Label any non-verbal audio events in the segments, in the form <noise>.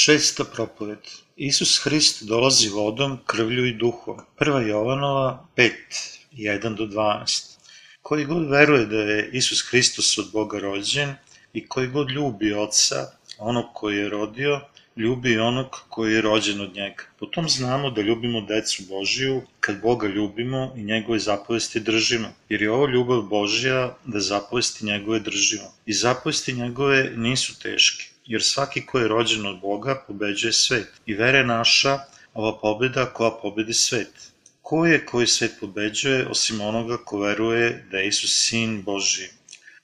Šesta propoved. Isus Hrist dolazi vodom, krvlju i duhom. Prva Jovanova 5, 1 do 12. Koji god veruje da je Isus Hristos od Boga rođen i koji god ljubi Otca, onog koji je rodio, ljubi onog koji je rođen od njega. Potom znamo da ljubimo decu Božiju kad Boga ljubimo i njegove zapovesti držimo, jer je ovo ljubav Božja da zapovesti njegove držimo. I zapovesti njegove nisu teške jer svaki ko je rođen od Boga pobeđuje svet. I vere naša, ova pobeda koja pobedi svet. Ko je koji svet pobeđuje, osim onoga ko veruje da je Isus sin Boži?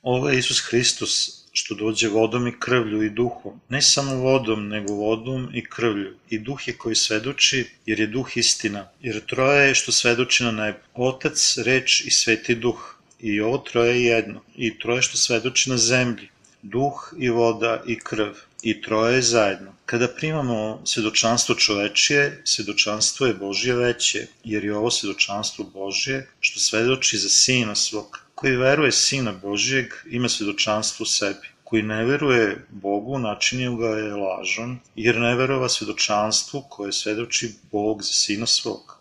Ovo je Isus Hristos, što dođe vodom i krvlju i duhom. Ne samo vodom, nego vodom i krvlju. I duh je koji svedoči, jer je duh istina. Jer troje je što svedoči na nebu. Otac, reč i sveti duh. I ovo troje je jedno. I troje što svedoči na zemlji duh i voda i krv, i troje zajedno. Kada primamo svedočanstvo čovečije, svedočanstvo je Božje veće, jer je ovo svedočanstvo Božje, što svedoči za Sina svog. Koji veruje Sina Božjeg, ima svedočanstvo u sebi. Koji ne veruje Bogu, načinio ga je lažan, jer ne verova svedočanstvu koje svedoči Bog za Sina svog.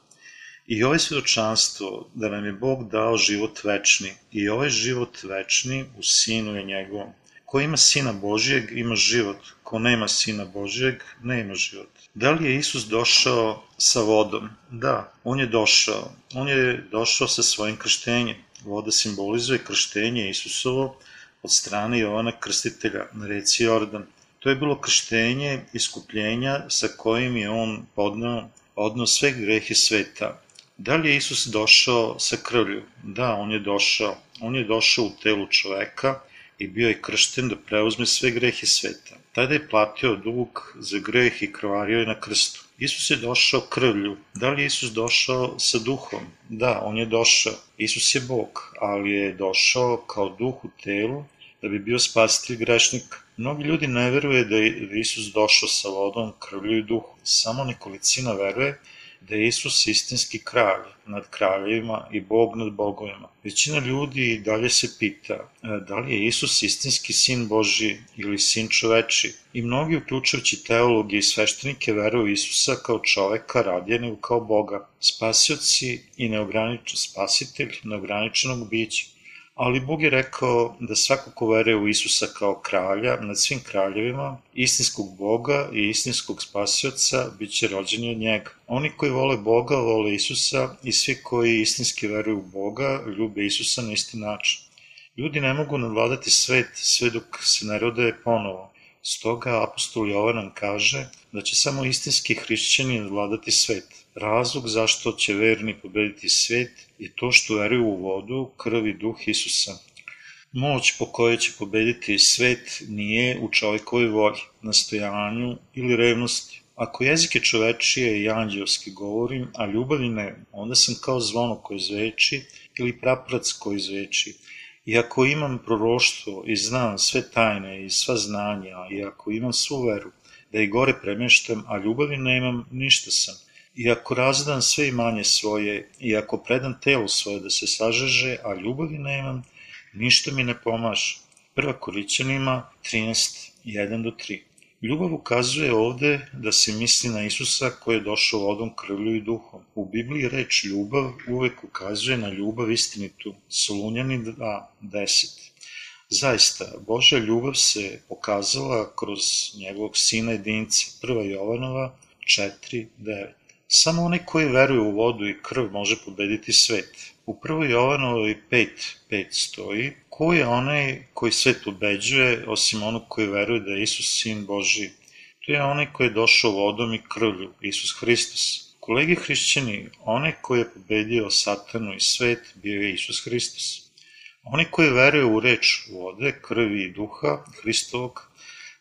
I ovaj svedočanstvo da nam je Bog dao život večni, i ovaj život večni u Sinu je njegovom. Ko ima Sina Božijeg, ima život. Ko nema Sina Božijeg, ne ima život. Da li je Isus došao sa vodom? Da, on je došao. On je došao sa svojim krštenjem. Voda simbolizuje krštenje Isusovo od strane Jovana Krstitelja na reci Jordan. To je bilo krštenje iskupljenja sa kojim je on podnao odno sve grehe sveta. Da li je Isus došao sa krvlju? Da, on je došao. On je došao u telu čoveka, i bio je kršten da preuzme sve grehe sveta. Tada je platio dug za greh i krvario je na krstu. Isus je došao krvlju. Da li je Isus došao sa duhom? Da, on je došao. Isus je Bog, ali je došao kao duh u telu da bi bio spasitelj grešnika. Mnogi ljudi ne veruje da je Isus došao sa vodom, krvlju i duhom. Samo nekolicina veruje da je Isus istinski kralj nad kraljevima i Bog nad bogovima. Većina ljudi dalje se pita e, da li je Isus istinski sin Boži ili sin čoveči i mnogi uključujući teologi i sveštenike veruju Isusa kao čoveka radije nego kao Boga, spasioci i neograničen spasitelj neograničenog bića ali Bog je rekao da svako ko veruje u Isusa kao kralja nad svim kraljevima, istinskog Boga i istinskog spasioca, bit će rođeni od njega. Oni koji vole Boga, vole Isusa i svi koji istinski veruju u Boga, ljube Isusa na isti način. Ljudi ne mogu nadvladati svet sve dok se ne rode ponovo. Stoga apostol Jovan kaže da će samo istinski hrišćani nadvladati svet. Razlog zašto će verni pobediti svet je to što veruju u vodu, krv i duh Isusa. Moć po kojoj će pobediti svet nije u čovjekovoj volji, nastojanju ili revnosti. Ako jezik je čovečije i anđelski govorim, a ljubavi ne, onda sam kao zvono koje zveči ili praprac koji zveči. I ako imam proroštvo i znam sve tajne i sva znanja, i ako imam svu veru, da i gore premeštam, a ljubavi nemam, ništa sam. I ako razdam sve imanje svoje, i ako predam telo svoje da se sažeže, a ljubavi nemam, ništa mi ne pomaže. Prva Korićanima 13, 1 do 3. Ljubav ukazuje ovde da se misli na Isusa koji je došao vodom, krvlju i duhom. U Bibliji reč ljubav uvek ukazuje na ljubav istinitu. Solunjani 2, 10. Zaista, Božja ljubav se pokazala kroz njegovog sina jedinca, prva Jovanova 4, 9. Samo onaj koji veruje u vodu i krv može pobediti svet. U prvoj Jovanovoj 5, 5 stoji, ko je onaj koji svet pobeđuje, osim onog koji veruje da je Isus sin Boži? To je onaj koji je došao vodom i krvlju, Isus Hristos. Kolegi hrišćani, onaj koji je pobedio satanu i svet bio je Isus Hristos. Onaj koji veruje u reč vode, krvi i duha Hristovog,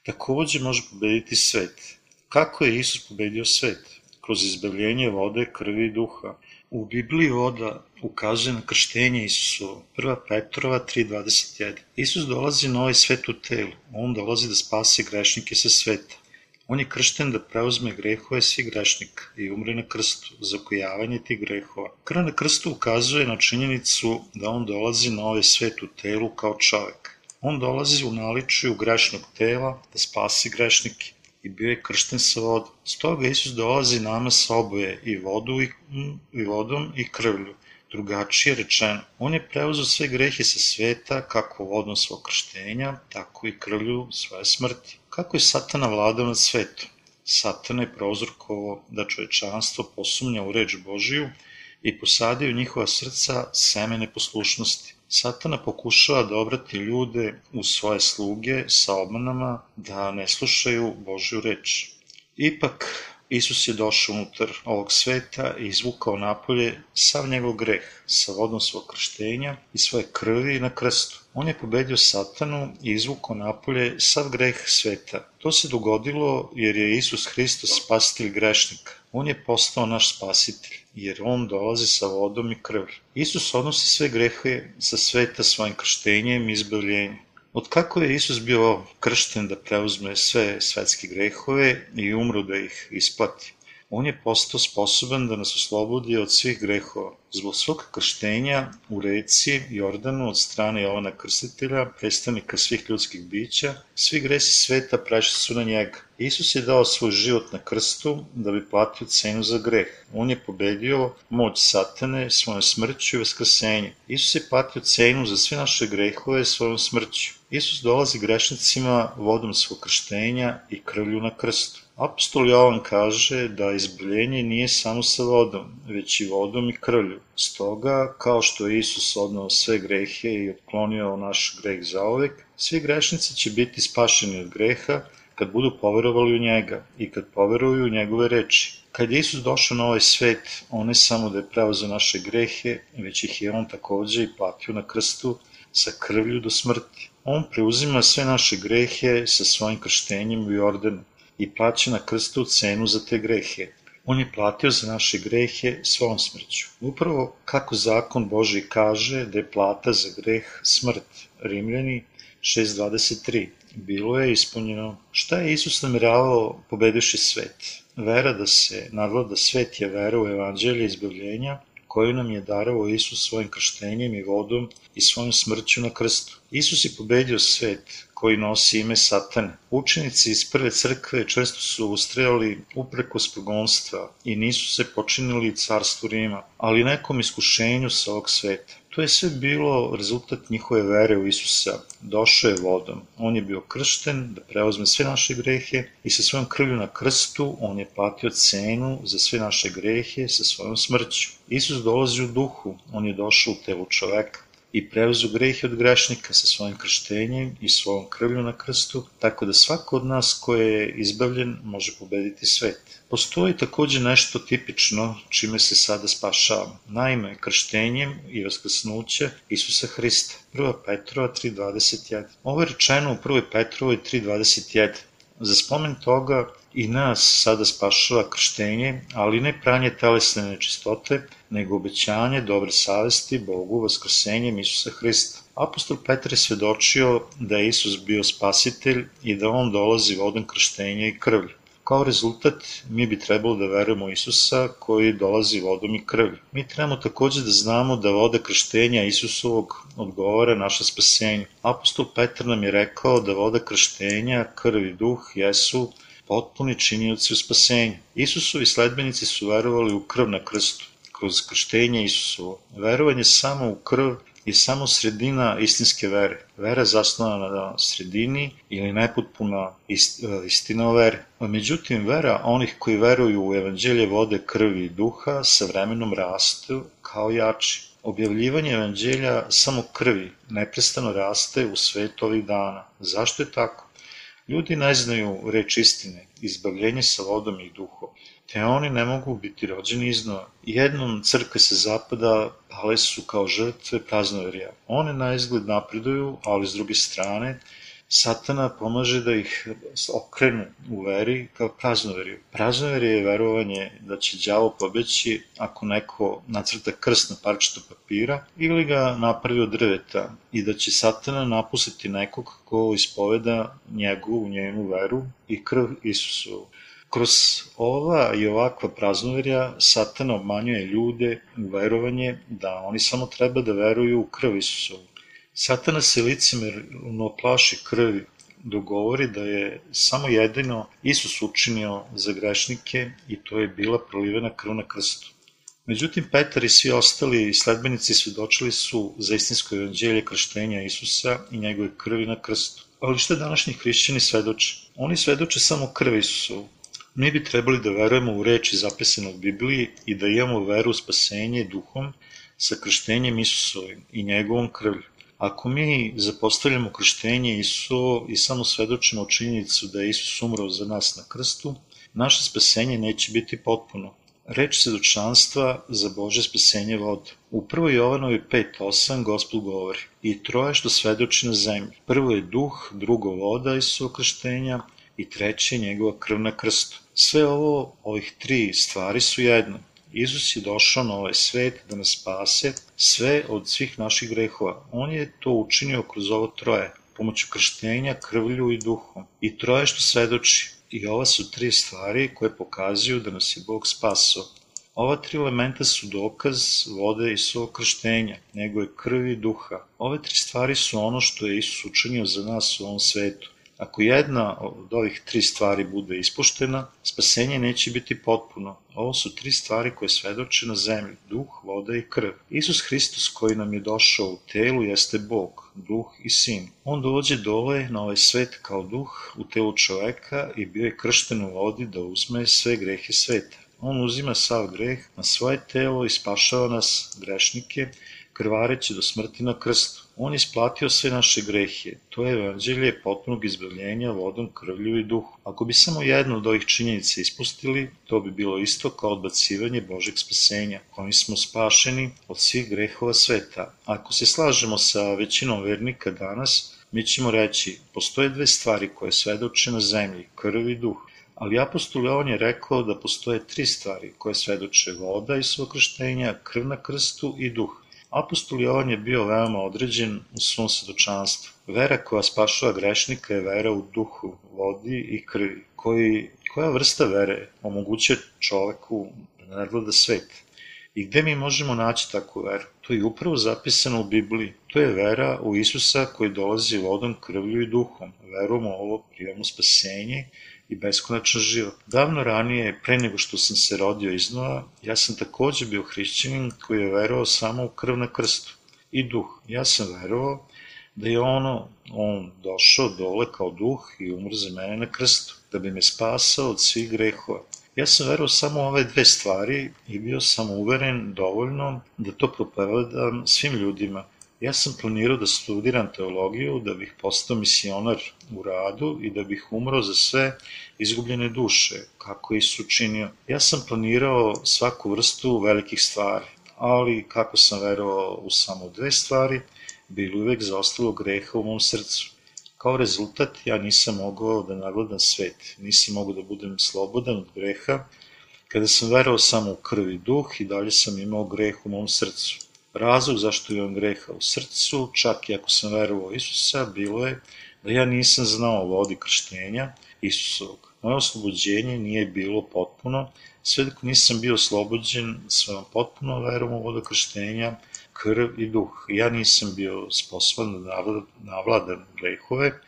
takođe može pobediti svet. Kako je Isus pobedio svet? Kroz izbavljenje vode, krvi i duha. U Bibliji voda ukazuje na krštenje Isusovo. 1. Petrova 3.21. Isus dolazi na ovaj svet u telu. On dolazi da spasi grešnike sa sveta. On je kršten da preuzme grehove svih grešnika i umre na krstu za okojavanje tih grehova. Krv na krstu ukazuje na činjenicu da on dolazi na ovaj svet u telu kao čovek. On dolazi u naličiju grešnog tela da spasi grešnike. I bio je kršten sa vodom. Stoga Isus dolazi nama sa oboje i, vodu i, i vodom i krvlju. Drugačije rečeno, on je preuzeo sve grehe sa sveta, kako vodom svog krštenja, tako i krvlju svoje smrti. Kako je satana vladao nad svetom? Satana je prozorkovo da čovečanstvo posumnja u reč Božiju i posadio njihova srca seme neposlušnosti. Satana pokušava da obrati ljude u svoje sluge sa obmanama da ne slušaju Božju reč. Ipak, Isus je došao unutar ovog sveta i izvukao napolje sav njegov greh sa vodom svog krštenja i svoje krvi na krstu. On je pobedio satanu i izvukao napolje sav greh sveta. To se dogodilo jer je Isus Hristos spasitelj grešnika. On je postao naš spasitelj, jer on dolazi sa vodom i krvlju. Isus odnosi sve grehe sa sveta svojim krštenjem i izbavljenjem. Od kako je Isus bio kršten da preuzme sve svetske grehove i umro da ih isplati? On je postao sposoban da nas oslobodi od svih grehova. Zbog svog krštenja u reci Jordanu od strane Jovana Krstitelja, predstavnika svih ljudskih bića, svi gresi sveta prešli su na njega. Isus je dao svoj život na krstu da bi platio cenu za greh. On je pobedio moć satane svojom smrću i vaskrsenjem. Isus je platio cenu za sve naše grehove svojom smrću. Isus dolazi grešnicima vodom svog krštenja i krvlju na krstu. Apostol Jovan kaže da izbavljenje nije samo sa vodom, već i vodom i krvlju. Stoga, kao što je Isus odnao sve grehe i otklonio naš greh zaovek, svi grešnici će biti spašeni od greha kad budu poverovali u njega i kad poveruju u njegove reči. Kad je Isus došao na ovaj svet, on ne samo da je preuzeo naše grehe, već ih je on takođe i platio na krstu sa krvlju do smrti. On preuzima sve naše grehe sa svojim krštenjem u Jordanu i plaća na krstu cenu za te grehe. On je platio za naše grehe svom smrću. Upravo kako zakon Boži kaže da je plata za greh smrt. Rimljani 6.23. Bilo je ispunjeno. Šta je Isus namiravao pobediši svet? Vera da se nadvlada svet je vera u evanđelje izbavljenja, koju nam je darovao Isus svojim krštenjem i vodom i svojom smrću na krstu. Isus je pobedio svet koji nosi ime Satane. Učenici iz prve crkve često su ustrajali upreko progonstva i nisu se počinili carstvu Rima, ali nekom iskušenju sa ovog sveta. To je sve bilo rezultat njihove vere u Isusa. Došao je vodom. On je bio kršten da preozme sve naše grehe i sa svojom krvlju na krstu on je platio cenu za sve naše grehe sa svojom smrću. Isus dolazi u duhu. On je došao u telu čoveka i preuzu grehe od grešnika sa svojim krštenjem i svojom krvlju na krstu, tako da svako od nas ko je izbavljen može pobediti svet. Postoji takođe nešto tipično čime se sada spašavamo. Naime, krštenjem i vaskrsnuće Isusa Hrista. 1. Petrova 3.21. Ovo je rečeno u 1. Petrovoj 3.21. Za spomen toga i nas sada spašava krštenje, ali ne pranje telesne nečistote, nego obećanje dobre savesti Bogu vaskrsenjem Isusa Hrista. Apostol Petar je svedočio da je Isus bio spasitelj i da on dolazi vodom krštenja i krvlju. Kao rezultat, mi bi trebalo da verujemo Isusa koji dolazi vodom i krvlju. Mi trebamo takođe da znamo da voda krštenja Isusovog odgovara naše spasenje. Apostol Petar nam je rekao da voda krštenja, krv i duh jesu potpuni činioci u spasenju. Isusovi sledbenici su verovali u krv na krstu, kroz krštenje Isusovo. Verovanje samo u krv je samo sredina istinske vere. Vera zasnovana na sredini ili nepotpuna istina o veri. Međutim, vera onih koji veruju u evanđelje vode, krvi i duha sa vremenom rastu kao jači. Objavljivanje evanđelja samo krvi neprestano raste u svetu ovih dana. Zašto je tako? Ljudi ne znaju reč istine, izbavljenje sa vodom i duhom, te oni ne mogu biti rođeni iznova. Jednom crkve sa zapada pale su kao žrtve praznoverija. One na izgled napreduju, ali s druge strane Satana pomaže da ih okrenu u veri kao praznoveriju. Praznoverije je verovanje da će đavo pobeći ako neko nacrta krst na parčetu papira ili ga napravi od drveta i da će satana napustiti nekog ko ispoveda njegovu, njenu veru i krv Isusovu. Kroz ova i ovakva praznoverja satana obmanjuje ljude u verovanje da oni samo treba da veruju u krv Isusovu Satana se licemerno plaši krvi, dogovori da je samo jedino Isus učinio za grešnike i to je bila prolivena krv na krstu. Međutim, Petar i svi ostali sledbenici svedočili su za istinsko evanđelje krštenja Isusa i njegove krvi na krstu. Ali što današnji hrišćani svedoče? Oni svedoče samo krv Isusovu. Mi bi trebali da verujemo u reči zapisane u Bibliji i da imamo veru u spasenje duhom sa krštenjem Isusovim i njegovom krvlju. Ako mi zapostavljamo krštenje Isusovo i samo svedočimo činjenicu da je Isus umrao za nas na krstu, naše spasenje neće biti potpuno. Reč svedočanstva za Bože spasenje vode. U 1. Jovanovi 5.8 Gospod govori I troje što svedoči na zemlji. Prvo je duh, drugo voda Isusova krštenja i treće je njegova krv na krstu. Sve ovo, ovih tri stvari su jedno. Isus je došao na ovaj svet da nas spase sve od svih naših grehova. On je to učinio kroz ovo troje, pomoću krštenja, krvlju i duhom. I troje što svedoči. I ova su tri stvari koje pokazuju da nas je Bog spasao. Ova tri elementa su dokaz vode i svog krštenja, njegove krvi i duha. Ove tri stvari su ono što je Isus učinio za nas u ovom svetu. Ako jedna od ovih tri stvari bude ispuštena, spasenje neće biti potpuno. Ovo su tri stvari koje svedoče na zemlji, duh, voda i krv. Isus Hristos koji nam je došao u telu jeste Bog, duh i sin. On dođe dole na ovaj svet kao duh u telu čoveka i bio je kršten u vodi da uzme sve grehe sveta. On uzima sav greh na svoje telo i spašava nas, grešnike, krvareći do smrti na krstu. On je isplatio sve naše grehe. To je evanđelje potpunog izbavljenja vodom, krvlju i duhu. Ako bi samo jednu od ovih činjenica ispustili, to bi bilo isto kao odbacivanje Božeg spasenja, kojim smo spašeni od svih grehova sveta. Ako se slažemo sa većinom vernika danas, mi ćemo reći, postoje dve stvari koje svedoče na zemlji, krv i duh. Ali apostol Jovan je rekao da postoje tri stvari koje svedoče voda i svog krštenja, krv na krstu i duh. Apostol Jovan je bio veoma određen u svom svedočanstvu. Vera koja spašava grešnika je vera u duhu, vodi i krvi. Koji, koja vrsta vere omogućuje čoveku da ne gleda svet? I gde mi možemo naći takvu veru? To je upravo zapisano u Bibliji. To je vera u Isusa koji dolazi vodom, krvlju i duhom. Verom u ovo prijemo spasenje i beskonačan život. Davno ranije, pre nego što sam se rodio iznova, ja sam takođe bio hrišćanin koji je verovao samo u krv na krstu i duh. Ja sam verovao da je ono, on došao dole kao duh i umro za mene na krstu, da bi me spasao od svih grehova. Ja sam verovao samo ove dve stvari i bio sam uveren dovoljno da to propovedam svim ljudima, Ja sam planirao da studiram teologiju, da bih postao misionar u radu i da bih umro za sve izgubljene duše, kako je Isus učinio. Ja sam planirao svaku vrstu velikih stvari, ali kako sam verovao u samo dve stvari, bilo uvek zaostalo greha u mom srcu. Kao rezultat, ja nisam mogao da nagledam svet, nisam mogao da budem slobodan od greha, kada sam verovao samo u krvi duh i dalje sam imao greh u mom srcu. Razlog zašto imam greha u srcu, čak i ako sam verovao Isusa, bilo je da ja nisam znao vodi krštenja Isusovog. Moje oslobođenje nije bilo potpuno, sve dok nisam bio oslobođen svojom potpuno verom u vodu krštenja, krv i duh. Ja nisam bio sposoban da navladam grehove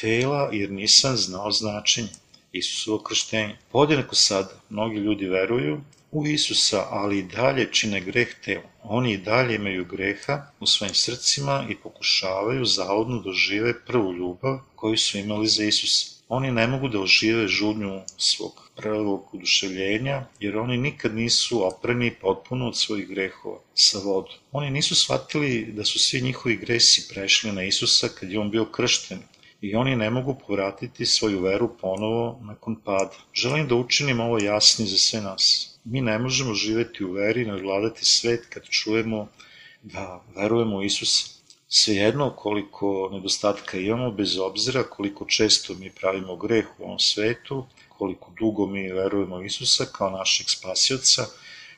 tela jer nisam znao značenje Isusovo krštenje. Podjednako sada, mnogi ljudi veruju u Isusa, ali i dalje čine greh te Oni i dalje imaju greha u svojim srcima i pokušavaju zavodno da ožive prvu ljubav koju su imali za Isusa. Oni ne mogu da ožive žudnju svog prvog uduševljenja, jer oni nikad nisu opreni potpuno od svojih grehova sa vodom. Oni nisu shvatili da su svi njihovi gresi prešli na Isusa kad je on bio kršten i oni ne mogu povratiti svoju veru ponovo nakon pada. Želim da učinim ovo jasni za sve nas. Mi ne možemo živeti u veri i nadvladati svet kad čujemo da verujemo u Isusa. Svejedno koliko nedostatka imamo, bez obzira koliko često mi pravimo greh u ovom svetu, koliko dugo mi verujemo u Isusa kao našeg spasioca,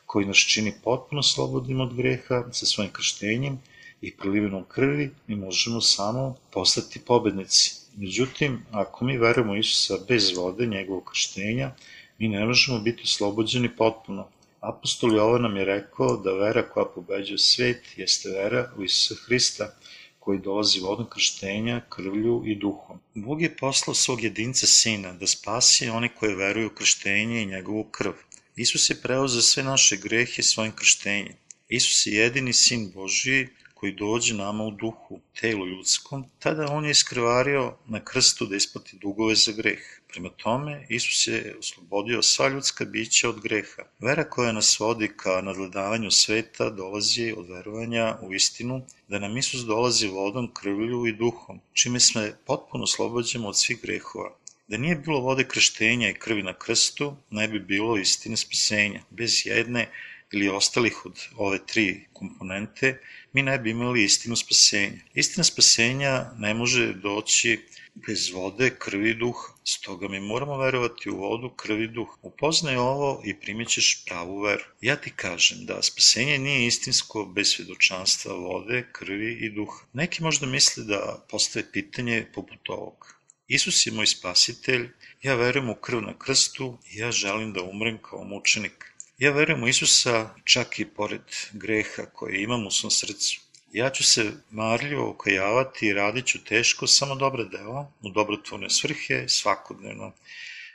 koji nas čini potpuno slobodnim od greha sa svojim krštenjem i prolivenom krvi, mi možemo samo postati pobednici. Međutim, ako mi verujemo Isusa bez vode, njegovog krštenja, mi ne možemo biti oslobođeni potpuno. Apostol Jovan nam je rekao da vera koja pobeđuje svet jeste vera u Isusa Hrista, koji dolazi vodom krštenja, krvlju i duhom. Bog je poslao svog jedinca sina da spasi oni koji veruju u krštenje i njegovu krv. Isus je preuzeo sve naše grehe svojim krštenjem. Isus je jedini sin Božiji koji dođe nama u duhu, telu ljudskom, tada on je iskrvario na krstu da isplati dugove za greh. Prema tome, Isus je oslobodio sva ljudska bića od greha. Vera koja nas vodi ka nadgledavanju sveta dolazi od verovanja u istinu, da nam Isus dolazi vodom, krvlju i duhom, čime sme potpuno oslobođemo od svih grehova. Da nije bilo vode krštenja i krvi na krstu, ne bi bilo istine spasenja. Bez jedne ili ostalih od ove tri komponente, mi ne bi imali istinu spasenja. Istina spasenja ne može doći bez vode, krvi i duha. Stoga mi moramo verovati u vodu, krvi duh. Upoznaj ovo i primit ćeš pravu veru. Ja ti kažem da spasenje nije istinsko bez svedočanstva vode, krvi i duha. Neki možda misle da postaje pitanje poput ovog. Isus je moj spasitelj, ja verujem u krv na krstu i ja želim da umrem kao mučenik. Ja verujem u Isusa čak i pored greha koje imam u svom srcu. Ja ću se marljivo okajavati i radit ću teško samo dobre dela, u dobrotvorne svrhe, svakodnevno.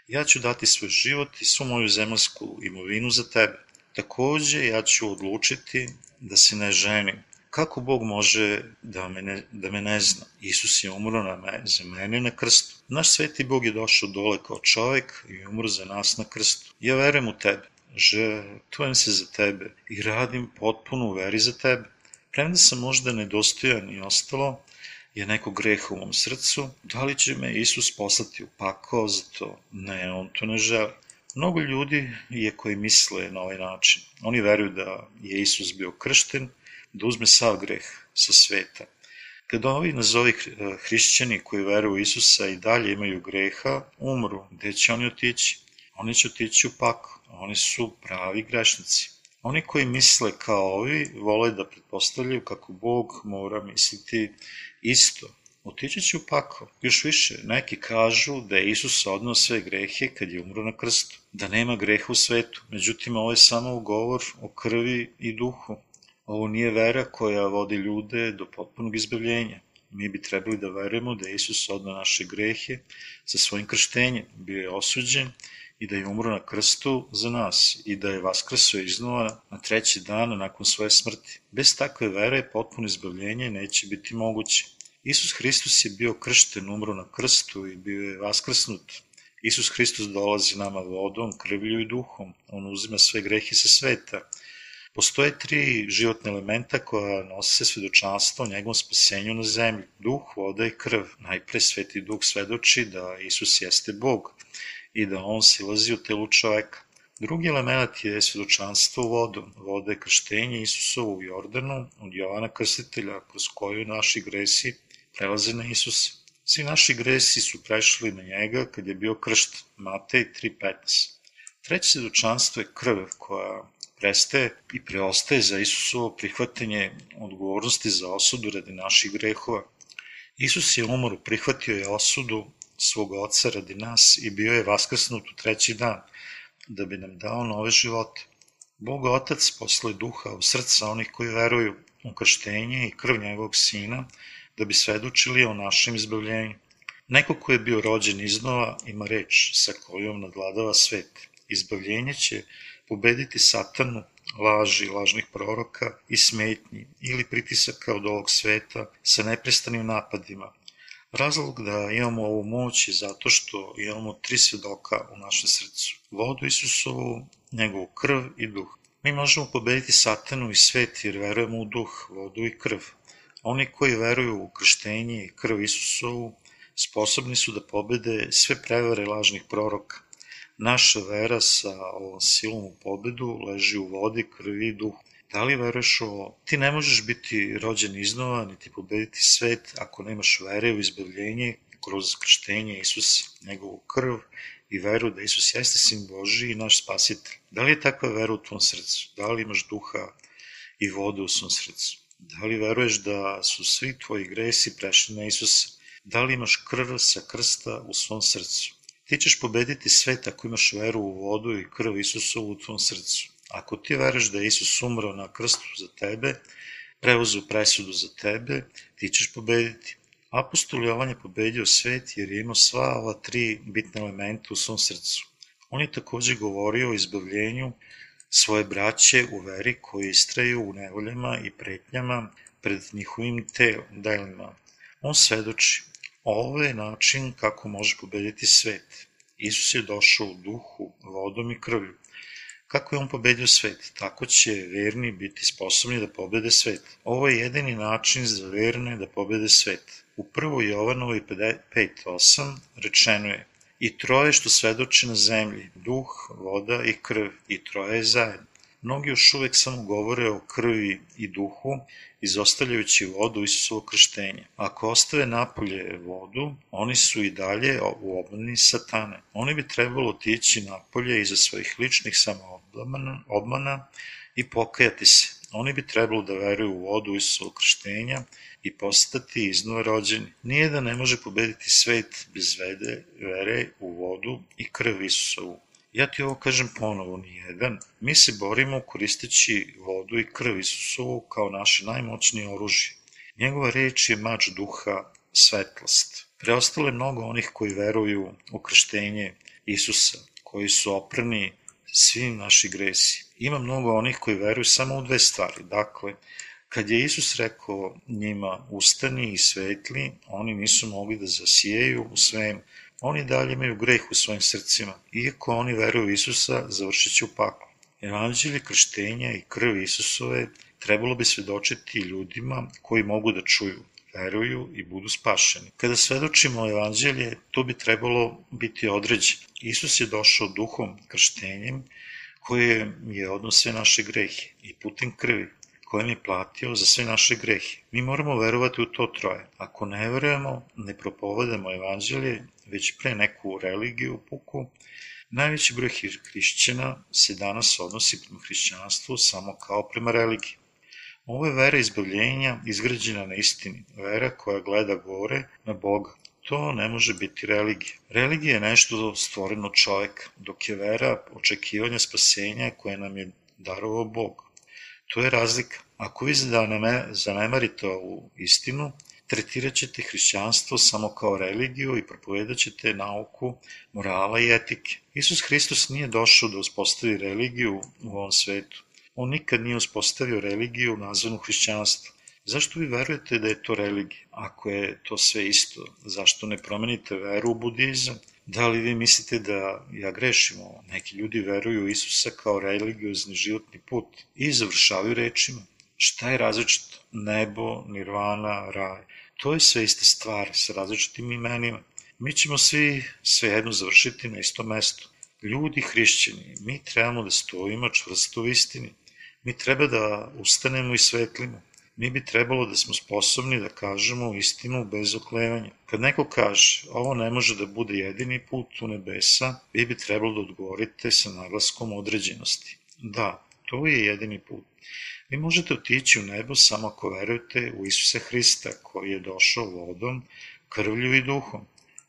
Ja ću dati svoj život i svu moju zemaljsku imovinu za tebe. Takođe, ja ću odlučiti da se ne ženim. Kako Bog može da me ne, da me ne zna? Isus je umro na me, za mene na krstu. Naš sveti Bog je došao dole kao čovek i umro za nas na krstu. Ja verujem u tebe žrtvujem se za tebe i radim potpuno u veri za tebe. Premda sam možda nedostojan i ostalo, je neko greh u mom srcu, da li će me Isus poslati u pakao za to? Ne, on to ne želi. Mnogo ljudi je koji misle na ovaj način. Oni veruju da je Isus bio kršten, da uzme sav greh sa sveta. Kada ovi nazovi hrišćani koji veruju u Isusa i dalje imaju greha, umru, gde će oni otići? Oni će otići u pakao Oni su pravi grešnici. Oni koji misle kao ovi vole da pretpostavljaju kako Bog mora misliti isto. Otići će u pakao. Još više, neki kažu da je Isus odnao sve grehe kad je umro na krstu, da nema greha u svetu. Međutim, ovo je samo ugovor o krvi i duhu. Ovo nije vera koja vodi ljude do potpunog izbavljenja. Mi bi trebali da verujemo da je Isus odnao naše grehe sa svojim krštenjem. Bio je osuđen i da je umro na krstu za nas i da je vaskrso iznova na treći dan nakon svoje smrti. Bez takve vere potpuno izbavljenje neće biti moguće. Isus Hristos je bio kršten, umro na krstu i bio je vaskrsnut. Isus Hristos dolazi nama vodom, krvlju i duhom. On uzima sve grehe sa sveta. Postoje tri životne elementa koja nose svedočanstvo o njegovom spasenju na zemlji. Duh, voda i krv. Najpre sveti duh svedoči da Isus jeste Bog i da on silazi u telu čoveka. Drugi element je svedočanstvo vodom. Voda je krštenje Isusovo u Jordanu od Jovana Krstitelja, kroz koju naši gresi prelaze na Isusa. Svi naši gresi su prešli na njega kad je bio kršt. Matej 3.15. Treće svedočanstvo je krv koja prestaje i preostaje za Isusovo prihvatanje odgovornosti za osudu radi naših grehova. Isus je umoru prihvatio je osudu svog oca radi nas i bio je vaskrsnut u treći dan, da bi nam dao nove živote. Bog Otac posle duha u srca onih koji veruju u krštenje i krv njegovog sina, da bi svedočili o našem izbavljenju. Neko ko je bio rođen iznova ima reč sa kojom nadladava svet. Izbavljenje će pobediti satanu, laži, lažnih proroka i smetnji ili pritisaka od ovog sveta sa neprestanim napadima, Razlog da imamo ovu moć je zato što imamo tri svedoka u našem srcu. Vodu Isusovu, njegovu krv i duh. Mi možemo pobediti satanu i svet jer verujemo u duh, vodu i krv. Oni koji veruju u krštenje i krv Isusovu sposobni su da pobede sve prevare lažnih proroka. Naša vera sa ovom silom u pobedu leži u vodi, krvi i duhu. Da li veruješ ovo? Ti ne možeš biti rođen iznova, niti pobediti svet ako nemaš vere u izbavljenje kroz krštenje Isusa, njegovu krv i veru da Isus jeste sin Boži i naš spasitelj. Da li je takva vera u tvom srcu? Da li imaš duha i vodu u svom srcu? Da li veruješ da su svi tvoji gresi prešli na Isusa? Da li imaš krv sa krsta u svom srcu? Ti ćeš pobediti svet ako imaš veru u vodu i krv Isusovu u tvom srcu. Ako ti veruješ da je Isus umro na krstu za tebe, preuzu presudu za tebe, ti ćeš pobediti. Apostol Jovan je pobedio svet jer je imao sva ova tri bitne elementa u svom srcu. On je takođe govorio o izbavljenju svoje braće u veri koji istraju u nevoljama i pretnjama pred njihovim delima. On svedoči, ovo je način kako može pobediti svet. Isus je došao u duhu, vodom i krvlju. Kako je on pobedio svet, tako će verni biti sposobni da pobede svet. Ovo je jedini način za verne da pobede svet. U 1. Jovanovoj 5.8 rečeno je i troje što svedoče na zemlji, duh, voda i krv, i troje je zajedno. Mnogi još uvek samo govore o krvi i duhu, izostavljajući vodu Isusovo krštenje. Ako ostave napolje vodu, oni su i dalje u obmani satane. Oni bi trebalo otići napolje iza svojih ličnih samoobmana i pokajati se. Oni bi trebalo da veruju u vodu Isusovo krštenja i postati iznova rođeni. Nije da ne može pobediti svet bez vede, vere u vodu i krv Isusovu. Ja ti ovo kažem ponovo, nijedan. Mi se borimo koristeći vodu i krv Isusovu kao naše najmoćnije oružje. Njegova reč je mač duha, svetlost. Preostale mnogo onih koji veruju u krštenje Isusa, koji su oprani svim naši gresi. Ima mnogo onih koji veruju samo u dve stvari. Dakle, kad je Isus rekao njima ustani i svetli, oni nisu mogli da zasijeju u svem Oni dalje imaju greh u svojim srcima. Iako oni veruju Isusa, završit će u paklu. Evanđelje krštenja i krv Isusove trebalo bi svedočiti ljudima koji mogu da čuju, veruju i budu spašeni. Kada svedočimo evanđelje, to bi trebalo biti određeno. Isus je došao duhom, krštenjem, koje je odno sve naše grehe i putem krvi kojem je platio za sve naše grehe. Mi moramo verovati u to troje. Ako ne verujemo, ne propovedamo evanđelje, već pre neku religiju puku, najveći broj hrišćana se danas odnosi prema hrišćanstvu samo kao prema religiji. Ovo je vera izbavljenja izgrađena na istini, vera koja gleda gore na Boga. To ne može biti religija. Religija je nešto stvoreno čoveka, dok je vera očekivanja spasenja koje nam je darovao Bog. To je razlika. Ako vi zanemarite ovu istinu, tretirat ćete hrišćanstvo samo kao religiju i propovedat ćete nauku morala i etike. Isus Hristos nije došao da uspostavi religiju u ovom svetu. On nikad nije uspostavio religiju nazvanu hrišćanstvo. Zašto vi verujete da je to religija? Ako je to sve isto, zašto ne promenite veru u budizam? Da li vi mislite da ja grešim ovo? Neki ljudi veruju u Isusa kao religiozni životni put i završavaju rečima. Šta je različito? Nebo, nirvana, raj. To je sve ista stvar sa različitim imenima. Mi ćemo svi svejedno završiti na istom mestu. Ljudi hrišćani, mi trebamo da stojimo čvrsto u istini. Mi treba da ustanemo i svetlimo mi bi trebalo da smo sposobni da kažemo istinu bez oklevanja. Kad neko kaže, ovo ne može da bude jedini put u nebesa, vi bi trebalo da odgovorite sa naglaskom određenosti. Da, to je jedini put. Vi možete otići u nebo samo ako verujete u Isusa Hrista koji je došao vodom, krvlju i duhom.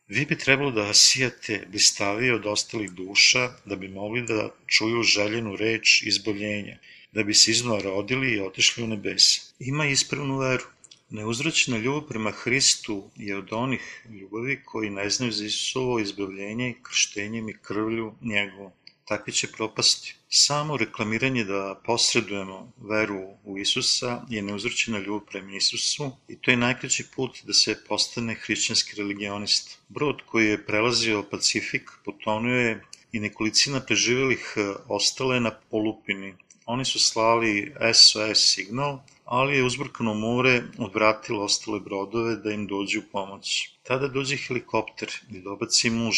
Vi bi trebalo da sijate blistavije od ostalih duša da bi mogli da čuju željenu reč izboljenja da bi se iznova rodili i otišli u nebesa. Ima ispravnu veru. Neuzračna ljubav prema Hristu je od onih ljubavi koji ne znaju za Isusovo izbavljenje krštenjem i krvlju njegovom. Takvi će propasti. Samo reklamiranje da posredujemo veru u Isusa je neuzračena ljubav prema Isusu i to je najkraći put da se postane hrišćanski religionist. Brod koji je prelazio Pacifik potonuo je i nekolicina preživelih ostale na polupini Oni su slali SOS signal, ali je uzbrkano more odvratilo ostale brodove da im dođe u pomoć. Tada dođe helikopter i dobaci muž.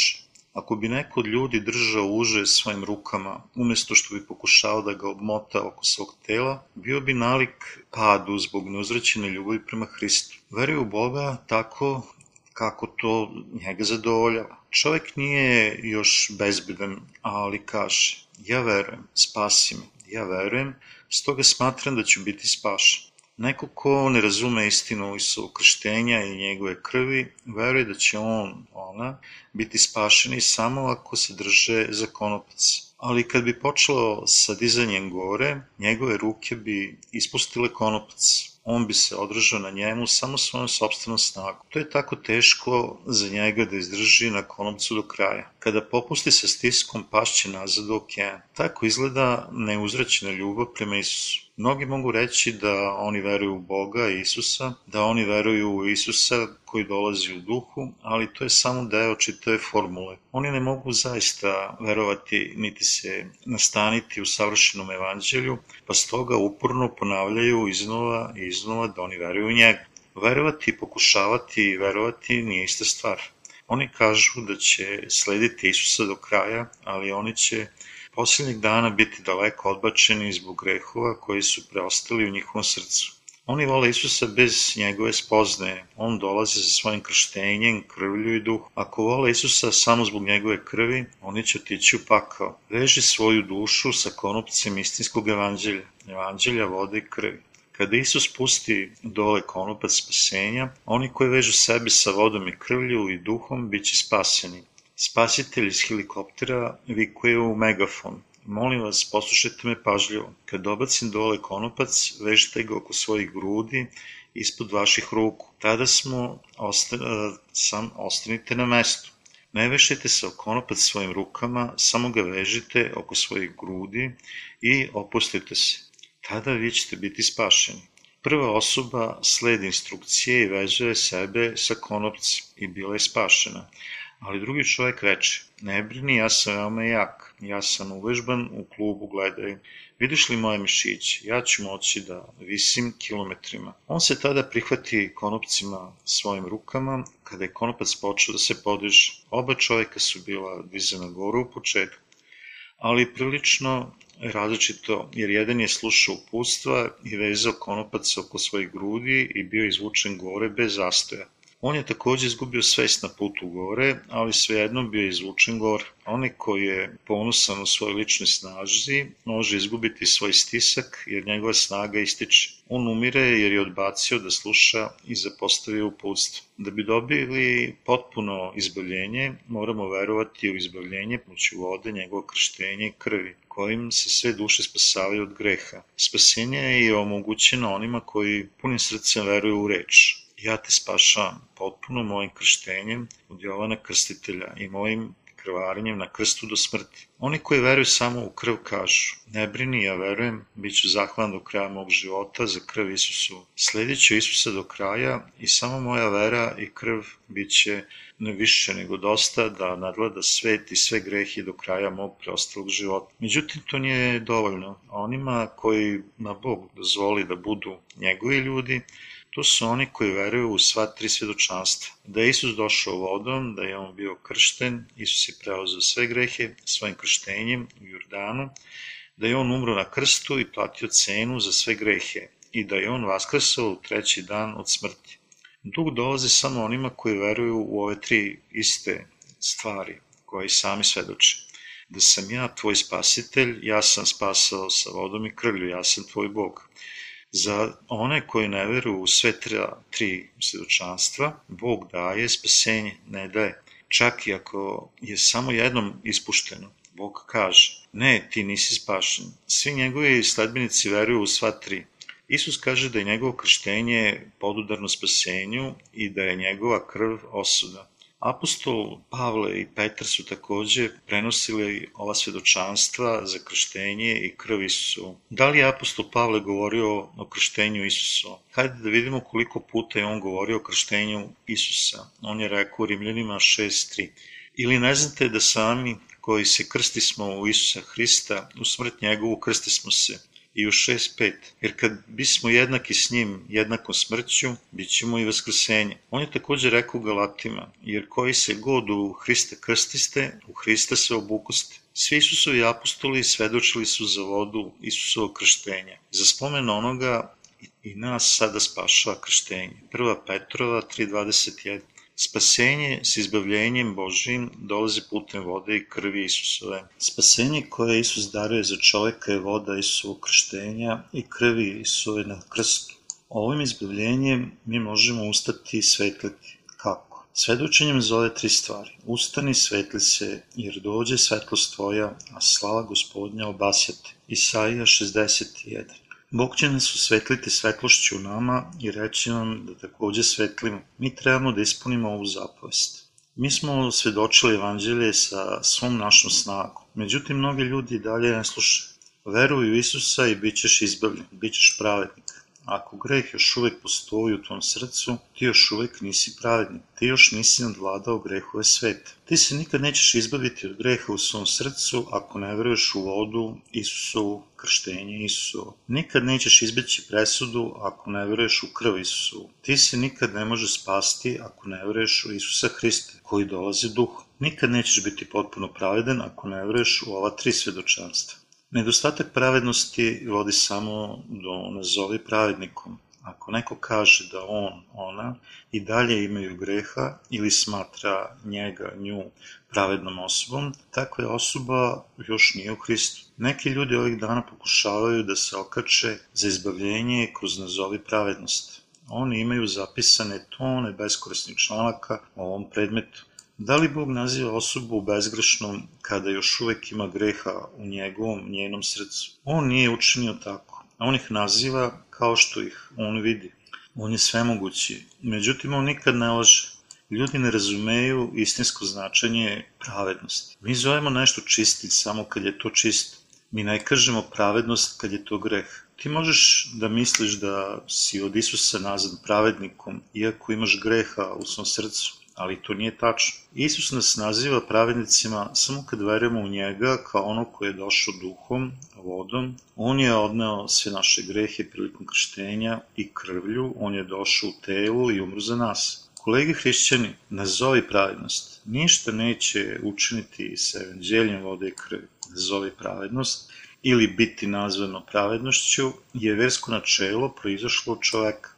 Ako bi neko od ljudi držao uže svojim rukama, umesto što bi pokušao da ga obmota oko svog tela, bio bi nalik padu zbog neuzraćene ljubavi prema Hristu. Veruje u Boga tako kako to njega zadovoljava. Čovek nije još bezbedan, ali kaže, ja verujem, spasi me ja verujem, stoga smatram da ću biti spašen. Neko ko ne razume istinu Isovog krštenja i njegove krvi, veruje da će on, ona, biti spašeni samo ako se drže za konopac. Ali kad bi počelo sa dizanjem gore, njegove ruke bi ispustile konopac. on bi se održao na njemu samo svojom sobstvenom snagom. To je tako teško za njega da izdrži na konopcu do kraja. Kada popusti sa stiskom, pašće nazad u okean. Tako izgleda neuzraćena ljubav prema Isusu. Mnogi mogu reći da oni veruju u Boga, Isusa, da oni veruju u Isusa koji dolazi u duhu, ali to je samo deo čitave formule. Oni ne mogu zaista verovati niti se nastaniti u savršenom evanđelju, pa stoga uporno ponavljaju iznova i iznova da oni veruju u njega. Verovati, pokušavati i verovati nije ista stvar. Oni kažu da će slediti Isusa do kraja, ali oni će poslednjeg dana biti daleko odbačeni zbog grehova koji su preostali u njihovom srcu. Oni vole Isusa bez njegove spoznaje. On dolazi sa svojim krštenjem, krvlju i duhom. Ako vole Isusa samo zbog njegove krvi, oni će otići u pakao. Veži svoju dušu sa konopcem istinskog evanđelja, evanđelja vode i krvi. Kada Isus pusti dole konopac spasenja, oni koji vežu sebe sa vodom i krvlju i duhom bit će spaseni. Spasitelj iz helikoptera vikuje u megafon. Molim vas, poslušajte me pažljivo. Kad dobacim dole konopac, vežite ga oko svojih grudi, ispod vaših ruku. Tada smo, osta, sam, ostanite na mestu. Ne vešajte se o konopac svojim rukama, samo ga vežite oko svojih grudi i opustite se. Tada vi ćete biti spašeni. Prva osoba sledi instrukcije i vezuje sebe sa konopcem i bila je spašena ali drugi čovjek reče, ne brini, ja sam veoma jak, ja sam uvežban u klubu, gledaj, vidiš li moje mišiće, ja ću moći da visim kilometrima. On se tada prihvati konopcima svojim rukama, kada je konopac počeo da se podiže. Oba čovjeka su bila dvizena goru u početku, ali prilično različito, jer jedan je slušao uputstva i vezao konopac oko svojih grudi i bio izvučen gore bez zastoja. On je takođe izgubio svest na putu gore, ali svejedno bio izvučen gore. Onaj koji je ponosan u svojoj ličnoj snaži može izgubiti svoj stisak jer njegova snaga ističe. On umire jer je odbacio da sluša i zapostavio uputstvo. Da bi dobili potpuno izbavljenje, moramo verovati u izbavljenje pomoću vode, njegovo krštenje i krvi kojim se sve duše spasavaju od greha. Spasenje je omogućeno onima koji punim srcem veruju u reč ja te spašavam potpuno mojim krštenjem od Jovana Krstitelja i mojim krvarenjem na krstu do smrti. Oni koji veruju samo u krv kažu, ne brini, ja verujem, bit ću zahvalan do kraja mog života za krv Isusu. Sledit ću Isusa do kraja i samo moja vera i krv bit će ne više nego dosta da nadgleda svet i sve grehi do kraja mog preostalog života. Međutim, to nije dovoljno. Onima koji na Bog dozvoli da budu njegovi ljudi, To su oni koji veruju u sva tri svedočanstva. Da je Isus došao vodom, da je on bio kršten, Isus je preozeo sve grehe svojim krštenjem u Jordanu, da je on umro na krstu i platio cenu za sve grehe i da je on vaskrsao u treći dan od smrti. Duh dolazi samo onima koji veruju u ove tri iste stvari koje sami svedoče. Da sam ja tvoj spasitelj, ja sam spasao sa vodom i krvlju, ja sam tvoj Bog. Za one koji ne veruju u sve tri, tri svjedočanstva, Bog daje spasenje, ne daje. Čak i ako je samo jednom ispušteno, Bog kaže, ne, ti nisi spašen. Svi njegovi sledbenici veruju u sva tri. Isus kaže da je njegovo krštenje podudarno spasenju i da je njegova krv osuda. Apostol Pavle i Petar su takođe prenosili ova svedočanstva za krštenje i krv Isusu. Da li je apostol Pavle govorio o krštenju Isusu? Hajde da vidimo koliko puta je on govorio o krštenju Isusa. On je rekao Rimljanima 6.3. Ili ne znate da sami koji se krsti smo u Isusa Hrista, u smrt njegovu krsti smo se i u 6.5. Jer kad bismo jednaki s njim jednakom smrću, bit ćemo i vaskrsenje. On je takođe rekao Galatima, jer koji se god u Hrista krstiste, u Hrista se obukoste. Svi Isusovi apostoli svedočili su za vodu Isusovo krštenje. Za spomen onoga i nas sada spašava krštenje. 1. Petrova 3.21 Spasenje s izbavljenjem Božim dolazi putem vode i krvi Isusove. Spasenje koje Isus daruje za čoveka je voda Isusovog krštenja i krvi Isusove na krstu. Ovim izbavljenjem mi možemo ustati i svetliti. Kako? Svedočenjem za ove tri stvari. Ustani, svetli se, jer dođe svetlost tvoja, a slava gospodnja obasjate. Isaija 61 Bog će nas osvetliti svetlošću u nama i reći nam da takođe svetlimo. Mi trebamo da ispunimo ovu zapovest. Mi smo svedočili evanđelje sa svom našom snagom. Međutim, mnogi ljudi dalje ne slušaju. Veruj u Isusa i bit ćeš izbavljen, bit ćeš pravednik. Ako greh još uvek postoji u tvom srcu, ti još uvek nisi pravednik, ti još nisi nadvladao grehove sveta. Ti se nikad nećeš izbaviti od greha u svom srcu ako ne veruješ u vodu Isusovu, krštenje Isusovo. Nikad nećeš izbeći presudu ako ne veruješ u krv Isusovu. Ti se nikad ne može spasti ako ne veruješ u Isusa Hrista, koji dolazi duhom. Nikad nećeš biti potpuno pravedan ako ne veruješ u ova tri svedočanstva. Nedostatak pravednosti vodi samo do nazovi pravednikom. Ako neko kaže da on, ona i dalje imaju greha ili smatra njega, nju pravednom osobom, takva je osoba još nije u Hristu. Neki ljudi ovih dana pokušavaju da se okače za izbavljenje kroz nazovi pravednost. Oni imaju zapisane tone beskorisnih članaka o ovom predmetu. Da li Bog naziva osobu bezgrešnom kada još uvek ima greha u njegovom, njenom srcu? On nije učinio tako. On ih naziva kao što ih on vidi. On je svemogući. Međutim, on nikad ne laže. Ljudi ne razumeju istinsko značenje pravednosti. Mi zovemo nešto čisti samo kad je to čisto. Mi ne kažemo pravednost kad je to greh. Ti možeš da misliš da si od Isusa nazad pravednikom, iako imaš greha u svom srcu ali to nije tačno. Isus nas naziva pravednicima samo kad verujemo u njega kao ono koje je došao duhom, vodom. On je odneo sve naše grehe prilikom krštenja i krvlju, on je došao u telu i umru za nas. Kolegi hrišćani, nazovi pravednost. Ništa neće učiniti sa evanđeljem vode i krvi. Nazovi pravednost ili biti nazvano pravednošću je versko načelo proizašlo od čoveka.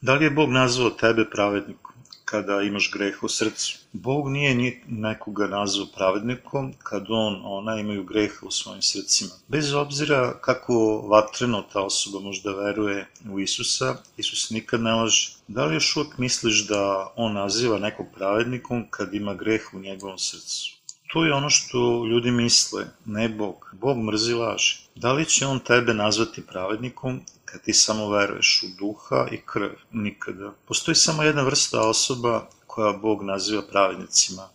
Da li je Bog nazvao tebe pravednikom? Kada imaš greh u srcu. Bog nije nekoga nazvao pravednikom kad on, ona imaju greha u svojim srcima. Bez obzira kako vatreno ta osoba možda veruje u Isusa, Isus nikad ne laže. Da li još uvijek misliš da on naziva nekog pravednikom kad ima greh u njegovom srcu? To je ono što ljudi misle, ne Bog. Bog mrzi laži. Da li će on tebe nazvati pravednikom kad ti samo veruješ u duha i krv, nikada. Postoji samo jedna vrsta osoba koja Bog naziva pravednicima.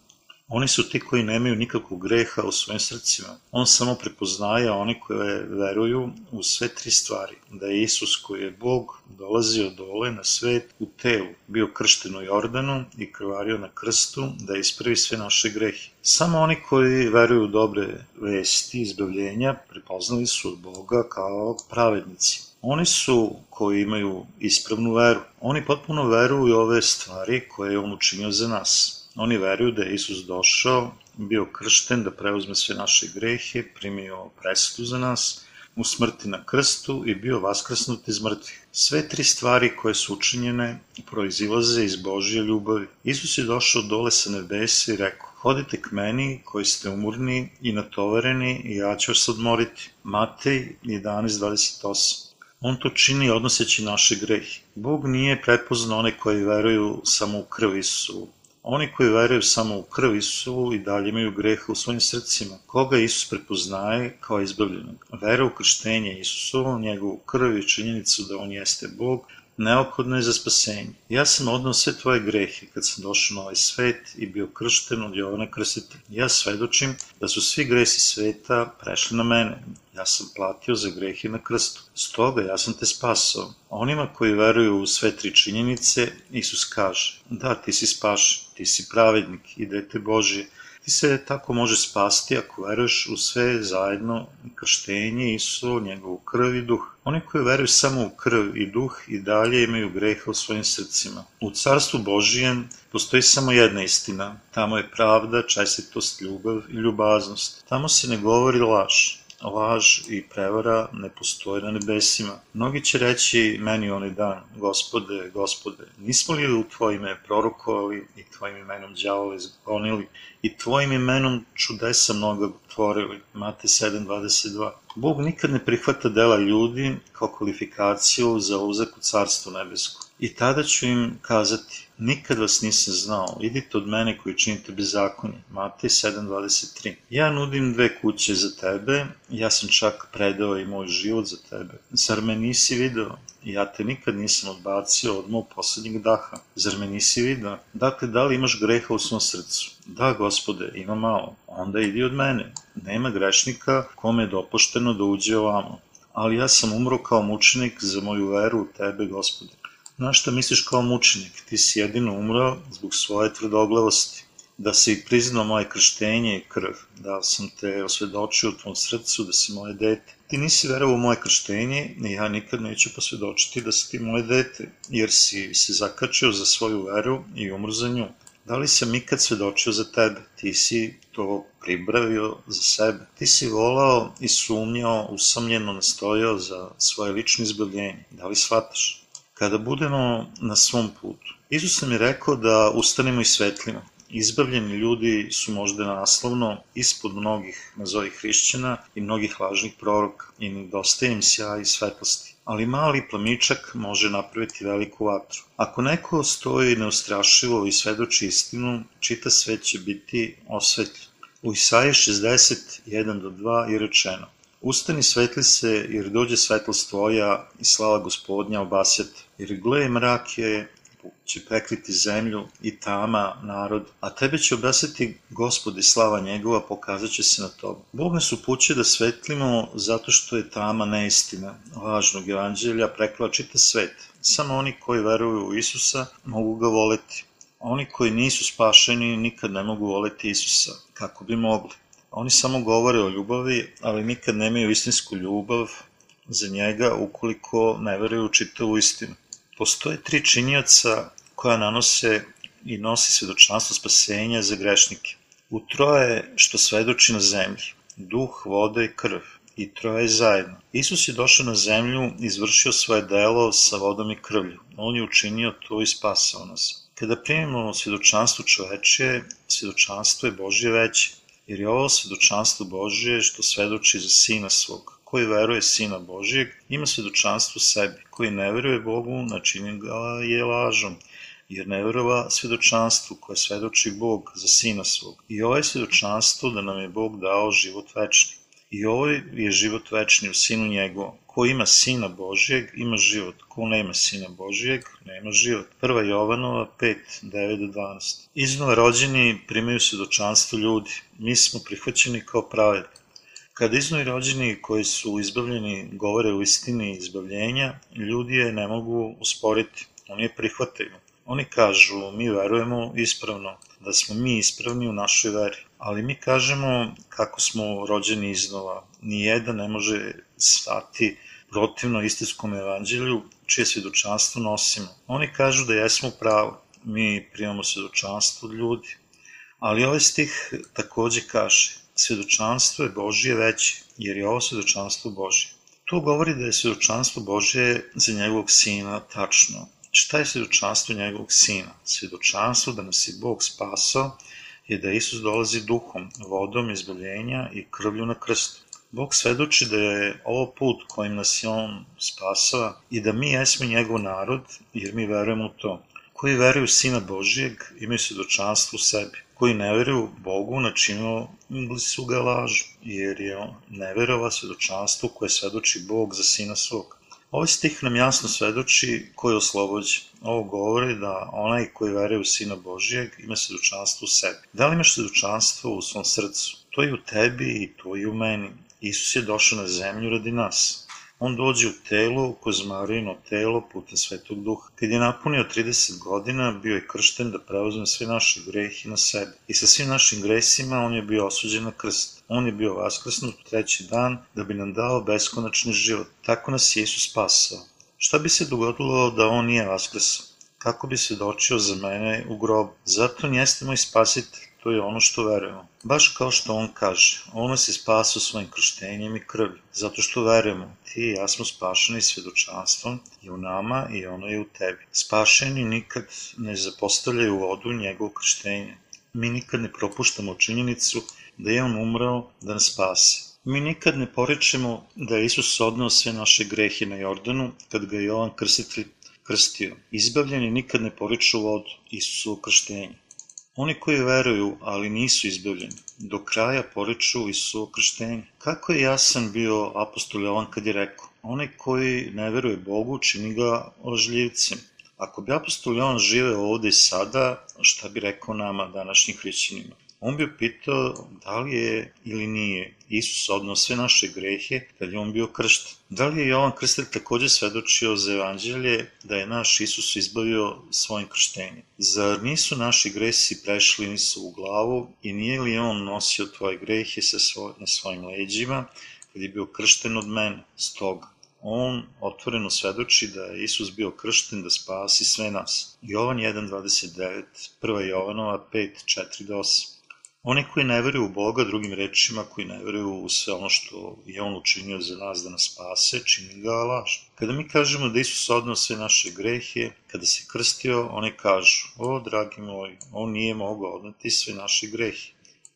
Oni su ti koji nemaju nikakvog greha u svojim srcima. On samo prepoznaje oni koje veruju u sve tri stvari. Da je Isus koji je Bog dolazio dole na svet u telu, bio kršten u Jordanu i krvario na krstu da ispravi sve naše grehe. Samo oni koji veruju u dobre vesti izbavljenja prepoznali su od Boga kao pravednici. Oni su koji imaju ispravnu veru. Oni potpuno veruju u ove stvari koje je on učinio za nas. Oni veruju da je Isus došao, bio kršten da preuzme sve naše grehe, primio presudu za nas, u smrti na krstu i bio vaskrsnut iz mrtvih. Sve tri stvari koje su učinjene proizilaze iz Božje ljubavi. Isus je došao dole sa nebesa i rekao, hodite k meni koji ste umurni i natovareni i ja ću vas odmoriti. Matej 11.28 On to čini odnoseći naše grehe. Bog nije prepoznao one koji veruju samo u krv Isusu. Oni koji veruju samo u krv Isusu i dalje imaju greha u svojim srcima. Koga Isus prepoznaje kao izbavljenog? Vera u krštenje Isusovo, njegovu krv i činjenicu da on jeste Bog, neophodno je za spasenje. Ja sam odnao sve tvoje grehe kad sam došao na ovaj svet i bio kršten od Jovana Krstitelja. Ja svedočim da su svi gresi sveta prešli na mene. Ja sam platio za grehe na krstu. Stoga ja sam te spasao. Onima koji veruju u sve tri činjenice, Isus kaže, da, ti si spašen, ti si pravednik i dete Božije, Ti se tako može spasti ako veruješ u sve zajedno krštenje Isusovo, njegovu krv i duh. Oni koji veruju samo u krv i duh i dalje imaju greha u svojim srcima. U carstvu Božijem postoji samo jedna istina. Tamo je pravda, čestitost, ljubav i ljubaznost. Tamo se ne govori laž laž i prevara ne postoje na nebesima. Mnogi će reći meni onaj dan, gospode, gospode, nismo li u tvojim ime prorokovali i tvojim imenom djavole zgonili i tvojim imenom čudesa mnoga tvorili. Mate 7.22 Bog nikad ne prihvata dela ljudi kao kvalifikaciju za ulazak u carstvo nebesko. I tada ću im kazati, nikad vas nisam znao, idite od mene koji činite bezakonje. Matej 7.23 Ja nudim dve kuće za tebe, ja sam čak predao i moj život za tebe. Zar me nisi video? Ja te nikad nisam odbacio od mog poslednjeg daha. Zar me nisi video? Dakle, da li imaš greha u svom srcu? Da, gospode, ima malo. Onda idi od mene. Nema grešnika kome je dopušteno da uđe ovamo. Ali ja sam umro kao mučenik za moju veru u tebe, gospode. Na šta misliš kao mučenik? Ti si jedino umro zbog svoje tvrdoglavosti. Da si priznao moje krštenje i krv, da sam te osvedočio u tvom srcu, da si moje dete. Ti nisi verovao u moje krštenje i ja nikad neću posvedočiti da si ti moje dete, jer si se zakačio za svoju veru i umro za nju. Da li sam ikad svedočio za tebe? Ti si to pribravio za sebe. Ti si volao i sumnjao, usamljeno nastojao za svoje lično izbavljenje. Da li shvataš? Kada budemo na svom putu. Isus nam je rekao da ustanemo i svetlimo. Izbavljeni ljudi su možda naslovno ispod mnogih nazovi hrišćana i mnogih lažnih proroka i nedostaje im sjaj i svetlosti. Ali mali plamičak može napraviti veliku vatru. Ako neko stoji neustrašivo i svedoči istinu, čita svet će biti osvetljen. U Isaije 61 do 2 je rečeno Ustani svetli se, jer dođe svetlost tvoja i slava gospodnja obasjat, jer gle mrak je će prekriti zemlju i tama narod, a tebe će obasjati gospod i slava njegova pokazat će se na to. Bog nas upuće da svetlimo zato što je tama neistina lažnog evanđelja prekla čita svet. Samo oni koji veruju u Isusa mogu ga voleti. Oni koji nisu spašeni nikad ne mogu voleti Isusa, kako bi mogli. Oni samo govore o ljubavi, ali nikad nemaju istinsku ljubav za njega ukoliko ne veruju u čitavu istinu. Postoje tri činjaca koja nanose i nosi svedočanstvo spasenja za grešnike. U troje što svedoči na zemlji, duh, voda i krv, i troje zajedno. Isus je došao na zemlju i izvršio svoje delo sa vodom i krvlju. On je učinio to i spasao nas. Kada primimo svedočanstvo čovečije, svedočanstvo je Božje veće, jer je ovo svedočanstvo Božije što svedoči za Sina svog. Koji veruje Sina Božijeg, ima svedočanstvo sebi. Koji ne veruje Bogu, načini ga je lažom, jer ne verova svedočanstvu koje svedoči Bog za Sina svog. I ovo je svedočanstvo da nam je Bog dao život večni. I ovo je život večni u Sinu njegovom. Ko ima Sina Božijeg, ima život. Ko nema Sina Božijeg, nema život. 1. Jovanova 5, 9 12. Iznova rođeni primaju svedočanstvo ljudi. Mi smo prihvaćeni kao pravedni. Kada iznovi rođeni koji su izbavljeni govore u istini izbavljenja, ljudi je ne mogu usporiti, oni je prihvataju. Oni kažu, mi verujemo ispravno, da smo mi ispravni u našoj veri. Ali mi kažemo kako smo rođeni iznova. Nijedan ne može stati protivno istinskom evanđelju čije svjedočanstvo nosimo. Oni kažu da jesmo pravo. Mi primamo svjedočanstvo od ljudi. Ali ovaj stih takođe kaže, svjedočanstvo je Božije veće, jer je ovo svjedočanstvo Božije. To govori da je svjedočanstvo Božije za njegovog sina tačno. Šta je svjedočanstvo njegovog sina? Svjedočanstvo da nas je Bog spasao je da Isus dolazi duhom, vodom izbavljenja i krvlju na krstu. Bog svedoči da je ovo put kojim nas je On spasao i da mi jesmo njegov narod, jer mi verujemo u to. Koji veruju Sina Božijeg imaju svjedočanstvo u sebi. Koji ne veruju Bogu načinili su ga lažu, jer je on neverova svedočanstvo koje svedoči Bog za Sina svog. Ovaj stih nam jasno svedoči ko je oslobođen. Ovo govori da onaj koji veruje u Sina Božijeg ima svedočanstvo u sebi. Da li imaš svedočanstvo u svom srcu? To je u tebi i to je u meni. Isus je došao na zemlju radi nas. On dođe u telo, kroz Marijino telo, putem Svetog Duha. Kad je napunio 30 godina, bio je kršten da preuzme sve naše grehe na sebe. I sa svim našim gresima on je bio osuđen na krst. On je bio vaskrsnut treći dan da bi nam dao beskonačni život. Tako nas je Isus spasao. Šta bi se dogodilo da on nije vaskrsao? Kako bi se dočio za mene u grobu? Zato on jeste moj spasitelj To je ono što verujemo. Baš kao što on kaže, on nas je spasao svojim krštenjem i krvlju. Zato što verujemo, ti i ja smo spašeni svedočanstvom i u nama i ono je u tebi. Spašeni nikad ne zapostavljaju vodu njegovo krštenje. Mi nikad ne propuštamo činjenicu da je on umrao da nas spase. Mi nikad ne poričemo da je Isus odnao sve naše grehe na Jordanu kad ga je Jovan Krstitelj krstio. Izbavljeni nikad ne poriču vodu, Isusovo krštenje. Oni koji veruju, ali nisu izbavljeni, do kraja poriču Isusovo krštenje. Kako je jasan bio apostol Jovan kad je rekao, onaj koji ne veruje Bogu čini ga lažljivcem. Ako bi apostol Jovan živeo ovde i sada, šta bi rekao nama, današnjim hrićanima? On bi pitao da li je ili nije Isus odnao sve naše grehe kad je on bio kršten. Da li je Jovan Krstelj takođe svedočio za evanđelje da je naš Isus izbavio svojim krštenjem? Zar nisu naši gresi prešli nisu u glavu i nije li on nosio tvoje grehe sa svoj, na svojim leđima kad je bio kršten od mene? Stoga, on otvoreno svedoči da je Isus bio kršten da spasi sve nas. Jovan 1.29, 1. Jovanova 5.4-8. Oni koji ne veruju u Boga, drugim rečima, koji ne veruju u sve ono što je On učinio za nas da nas spase, čini ga laž. Kada mi kažemo da Isus odnao sve naše grehe, kada se krstio, oni kažu, o, dragi moji, On nije mogao odnati sve naše grehe.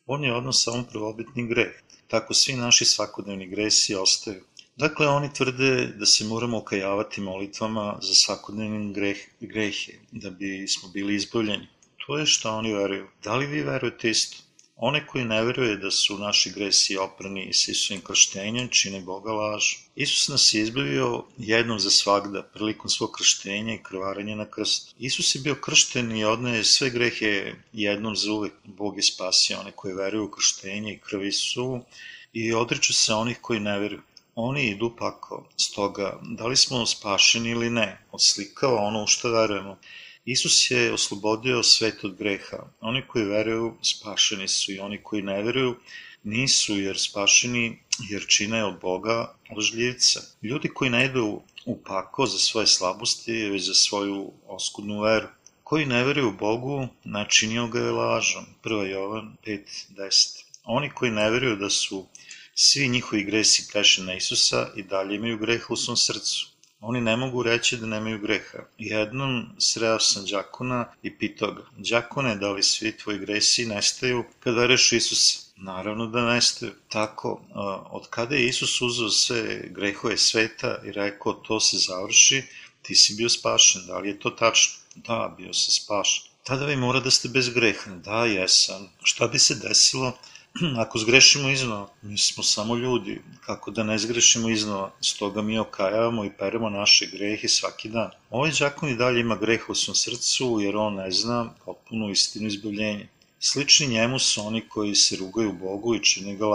On je odnao samo prvobitni greh. Tako svi naši svakodnevni gresi ostaju. Dakle, oni tvrde da se moramo okajavati molitvama za svakodnevni greh, grehe, da bi smo bili izbavljeni. To je što oni veruju. Da li vi verujete isto? One koji ne veruje da su naši gresi oprani s Isusovim krštenjem, čine Boga laž. Isus nas je izbavio jednom za svagda, prilikom svog krštenja i krvarenja na krstu. Isus je bio kršten i odnaje sve grehe jednom za uvek. Bog je spasio one koji veruju u krštenje i krv Isusovu i odriču se onih koji ne veruju. Oni idu pako. Stoga, da li smo spašeni ili ne, odslikava ono u što verujemo. Isus je oslobodio svet od greha. Oni koji veruju spašeni su i oni koji ne veruju nisu jer spašeni jer čine od Boga lažljivca. Ljudi koji ne idu u pako za svoje slabosti, već za svoju oskudnu veru. Koji ne veruju Bogu, načinio ga je lažom. 1. Jovan 5.10 Oni koji ne veruju da su svi njihovi gresi prešli na Isusa i dalje imaju greha u svom srcu. Oni ne mogu reći da nemaju greha. Jednom sreo sam đakona i pitao ga, đakone, da li svi tvoji gresi nestaju kad vereš Isusa? Naravno da nestaju. Tako, od kada je Isus uzeo sve grehove sveta i rekao to se završi, ti si bio spašen. Da li je to tačno? Da, bio sam spašen. Tada vi mora da ste bez greha. Da, jesam. Šta bi se desilo <clears throat> ako zgrešimo iznova, mi smo samo ljudi, kako da ne zgrešimo iznova, stoga mi okajavamo i peremo naše grehe svaki dan. Ovaj džakon i dalje ima greh u svom srcu, jer on ne zna potpuno istinu izbavljenja. Slični njemu su oni koji se rugaju Bogu i čine ga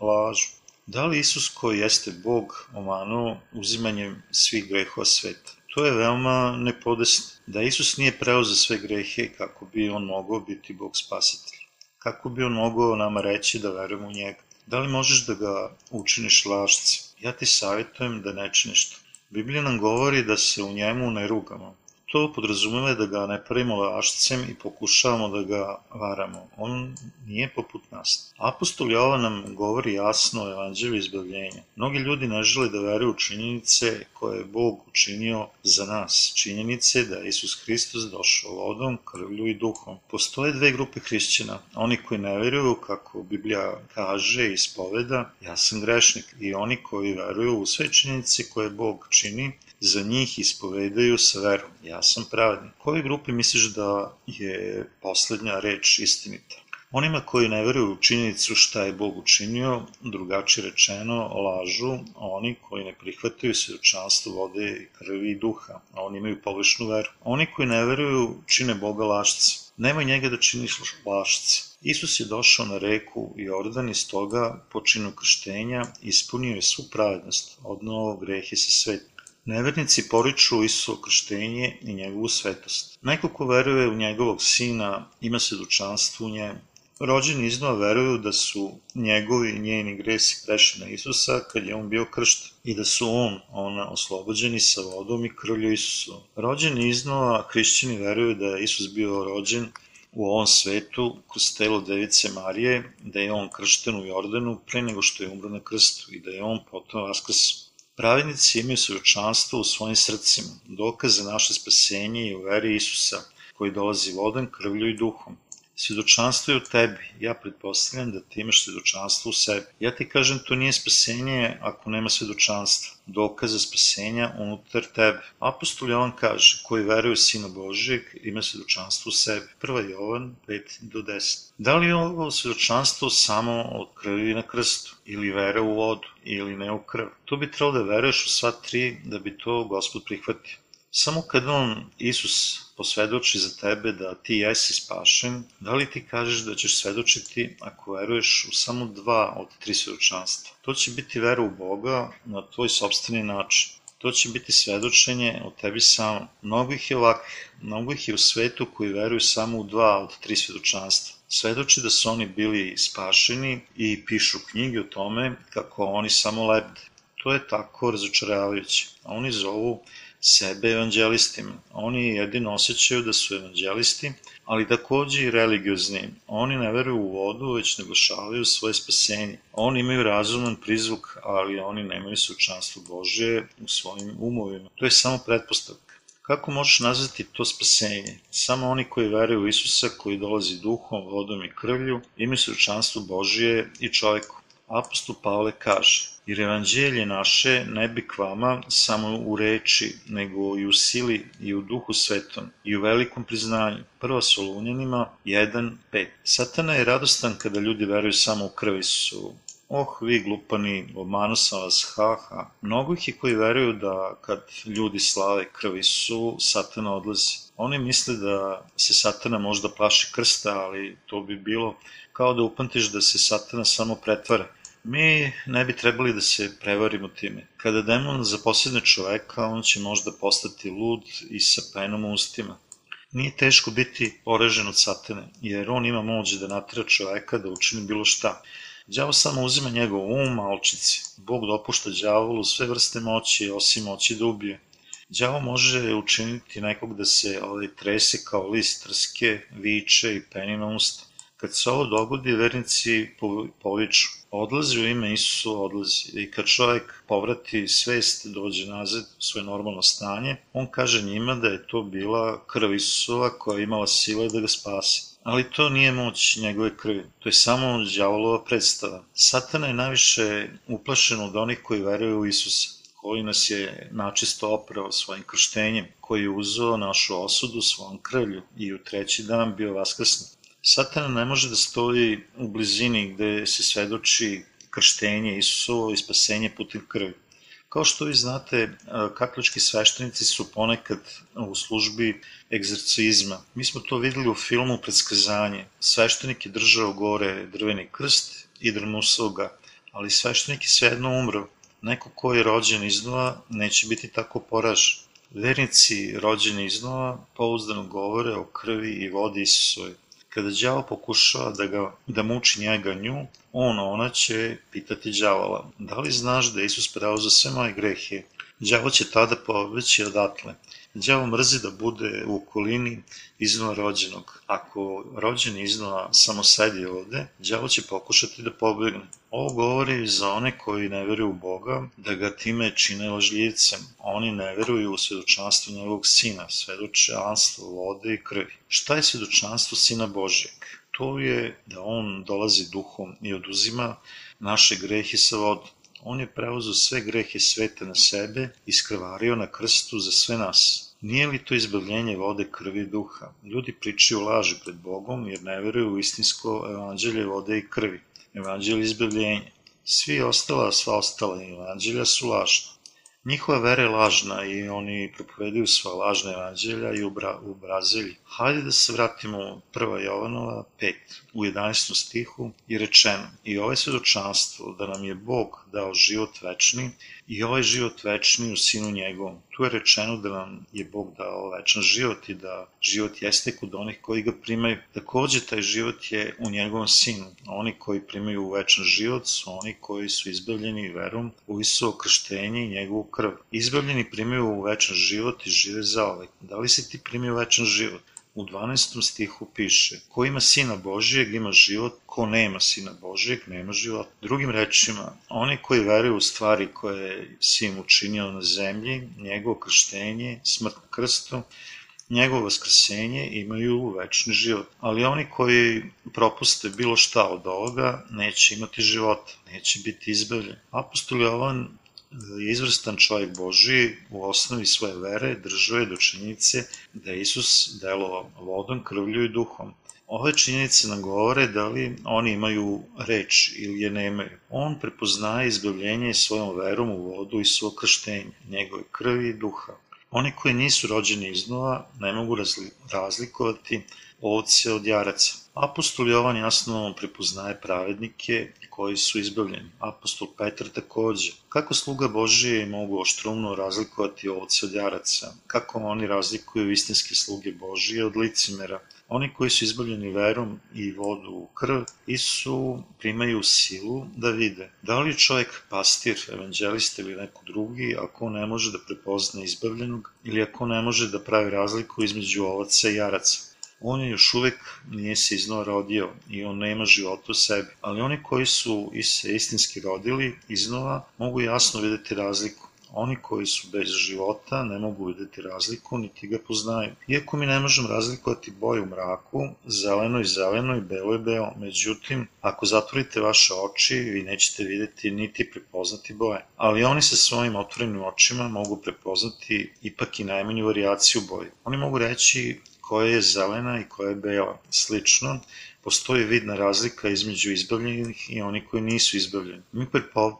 lažu. Da li Isus koji jeste Bog omanuo uzimanjem svih grehova sveta? To je veoma nepodesno. Da Isus nije preo za sve grehe kako bi on mogao biti Bog spasitelj kako bi on mogao nama reći da verujemo u njega? Da li možeš da ga učiniš lašci? Ja ti savjetujem da ne činiš to. Biblija nam govori da se u njemu ne rugamo, To podrazumeva da ga ne pravimo lašcem i pokušavamo da ga varamo. On nije poput nas. Apostol Jovan nam govori jasno o evanđelju izbavljenja. Mnogi ljudi ne žele da veruju u činjenice koje je Bog učinio za nas. Činjenice da je Isus Hristos došao vodom, krvlju i duhom. Postoje dve grupe hrišćana. Oni koji ne veruju, kako Biblija kaže i ispoveda, ja sam grešnik. I oni koji veruju u sve činjenice koje Bog čini, za njih ispovedaju sa verom. Ja sam pravednik. Koje grupi misliš da je poslednja reč istinita? Onima koji ne veruju u činjenicu šta je Bog učinio, drugačije rečeno, lažu, oni koji ne prihvataju svedočanstvo vode i krvi i duha, a oni imaju pogrešnu veru. Oni koji ne veruju čine Boga lašca. Nemoj njega da činiš lašca. Isus je došao na reku Jordan i stoga počinu krštenja ispunio je svu pravednost, odnovo grehe sa svetom. Nevernici poriču Isuso krštenje i njegovu svetost. Neko ko veruje u njegovog sina ima svedočanstvo u njemu. Rođeni iznova veruju da su njegovi i njeni gresi prešli Isusa kad je on bio kršten i da su on, ona, oslobođeni sa vodom i krvlju Isusu. Rođeni iznova hrišćani veruju da je Isus bio rođen u ovom svetu kroz telo device Marije, da je on kršten u Jordanu pre nego što je umro na krstu i da je on potom vaskrsao. Pravednici imaju svedočanstvo u svojim srcima, dokaze naše spasenje i u veri Isusa, koji dolazi vodom, krvlju i duhom. Svjedočanstvo je u tebi. Ja pretpostavljam da ti imaš svjedočanstvo u sebi. Ja ti kažem, to nije spasenje ako nema svjedočanstva. Dokaza spasenja unutar tebe. Apostol Jovan kaže, koji veruje Sina Božijeg, ima svjedočanstvo u sebi. 1. Jovan 5 do 10. Da li je ovo svjedočanstvo samo od krvi na krstu? Ili vera u vodu? Ili ne u krv? Tu bi trebalo da veruješ u sva tri da bi to Gospod prihvatio. Samo kad on, Isus, posvedoči za tebe da ti jesi spašen, da li ti kažeš da ćeš svedočiti ako veruješ u samo dva od tri svedočanstva? To će biti vera u Boga na tvoj sobstveni način. To će biti svedočenje o tebi samo. Mnogo ih je ovakvih, mnogo ih je u svetu koji veruju samo u dva od tri svedočanstva. Svedoči da su oni bili spašeni i pišu knjige o tome kako oni samo lebde. To je tako razočaravajuće. A oni zovu sebe evanđelistima. Oni jedino osjećaju da su evanđelisti, ali takođe i religiozni. Oni ne veruju u vodu, već naglašavaju svoje spasenje. Oni imaju razuman prizvuk, ali oni nemaju sučanstvo Božje u svojim umovima. To je samo pretpostavka. Kako možeš nazvati to spasenje? Samo oni koji veruju u Isusa, koji dolazi duhom, vodom i krvlju, imaju sučanstvo Božje i čoveku. Apostol Pavle kaže, jer evanđelje naše ne bi k vama samo u reči, nego i u sili i u duhu svetom i u velikom priznanju. Prva Solunjanima 1.5 Satana je radostan kada ljudi veruju samo u krvi su. Oh, vi glupani, obmanu sam vas, ha, ha. Mnogo ih je koji veruju da kad ljudi slave krvi su, satana odlazi. Oni misle da se satana možda plaši krsta, ali to bi bilo kao da upamtiš da se satana samo pretvara Mi ne bi trebali da se prevarimo time. Kada demon zaposljedne čoveka, on će možda postati lud i sa penom ustima. Nije teško biti poražen od satane, jer on ima moć da natira čoveka da učini bilo šta. Đavo samo uzima njegov um, a očici. Bog dopušta đavolu sve vrste moći, osim moći da ubije. Đavo može učiniti nekog da se ovaj, trese kao list trske, viče i peni na usta. Kad se ovo dogodi, vernici poviču, odlazi u ime Isusu, odlazi. I kad čovjek povrati svest, dođe nazad u svoje normalno stanje, on kaže njima da je to bila krv Isusova koja je imala sile da ga spasi. Ali to nije moć njegove krvi, to je samo djavolova predstava. Satana je najviše uplašen od onih koji veruju u Isusa koji nas je načisto oprao svojim krštenjem, koji je uzeo našu osudu svojom krvlju i u treći dan bio vaskrsni. Satan ne može da stoji u blizini gde se svedoči krštenje Isusovo i spasenje putem krvi. Kao što vi znate, katolički sveštenici su ponekad u službi egzorcizma. Mi smo to videli u filmu Predskazanje. Sveštenik je držao gore drveni krst i drmusao ga, ali sveštenik je svejedno umro. Neko ko je rođen iznova neće biti tako poražen. Vernici rođeni iznova pouzdano govore o krvi i vodi Isusove. Kada đavo pokušava da, ga, da muči njega nju, on ona će pitati đavola, da li znaš da Isus za sve moje grehe? Đavo će tada pobeći odatle. Đavo mrzi da bude u okolini iznova rođenog. Ako rođen iznova samo sedi ovde, đavo će pokušati da pobegne. Ovo govori za one koji ne veruju u Boga, da ga time čine lažljivcem. Oni ne veruju u svedočanstvo njegovog sina, svedočanstvo vode i krvi. Šta je svedočanstvo sina Božeg? To je da on dolazi duhom i oduzima naše grehe sa vodom. On je preuzeo sve grehe sveta na sebe i skrvario na krstu za sve nas. Nije li to izbavljenje vode krvi duha? Ljudi pričaju laži pred Bogom jer ne veruju u istinsko evanđelje vode i krvi. Evanđelje izbavljenja. Svi ostala, sva ostala evanđelja su lažna. Njihova vera je lažna i oni propovedaju sva lažna evanđelja i ubra, ubrazilji. Hajde da se vratimo 1. Jovanova 5. U 11. stihu je rečeno i ovo je svedočanstvo da nam je Bog dao život večni i ovaj život večni u sinu njegovom. Tu je rečeno da nam je Bog dao večan život i da život jeste kod onih koji ga primaju. Takođe, taj život je u njegovom sinu. Oni koji primaju večan život su oni koji su izbavljeni verom u Isuo krštenje i njegovu krv. Izbavljeni primaju večan život i žive za ovaj. Da li si ti primio večan život? U 12. stihu piše ko ima sina Božijeg ima život, ko nema sina Božijeg nema život. Drugim rečima, oni koji veruju u stvari koje je sin učinio na zemlji, njegovo krštenje, smrt na krstu, njegovo vaskrsenje imaju večni život. Ali oni koji propuste bilo šta od ovoga, neće imati života, neće biti izbavljeni. Apostol Jovan je izvrstan čovjek Boži u osnovi svoje vere, držao je do činjenice da je Isus delo vodom, krvlju i duhom. Ove činjenice nam govore da li oni imaju reč ili je nemaju. On prepoznaje izbavljenje svojom verom u vodu i svo krštenje, njegove krvi i duha. Oni koji nisu rođeni iznova ne mogu razlikovati ovce od jaraca. Apostol Jovan jasno prepoznaje pravednike koji su izbavljeni. Apostol Petar takođe. Kako sluga Božije mogu oštrumno razlikovati ovce od jaraca? Kako oni razlikuju istinske sluge Božije od licimera? Oni koji su izbavljeni verom i vodu u krv, Isu primaju silu da vide. Da li je čovjek pastir, evanđelista ili neko drugi, ako ne može da prepozna izbavljenog ili ako ne može da pravi razliku između ovaca i jaraca? On još uvek nije se iznova rodio i on nema života u sebi. Ali oni koji su se istinski rodili iznova mogu jasno videti razliku. Oni koji su bez života ne mogu videti razliku, niti ga poznaju. Iako mi ne možemo razlikovati boju u mraku, zeleno i zeleno i belo i belo, međutim, ako zatvorite vaše oči, vi nećete videti niti prepoznati boje. Ali oni sa svojim otvorenim očima mogu prepoznati ipak i najmanju varijaciju boje. Oni mogu reći koja je zelena i koja je bela. Slično, postoji vidna razlika između izbavljenih i oni koji nisu izbavljeni. Mi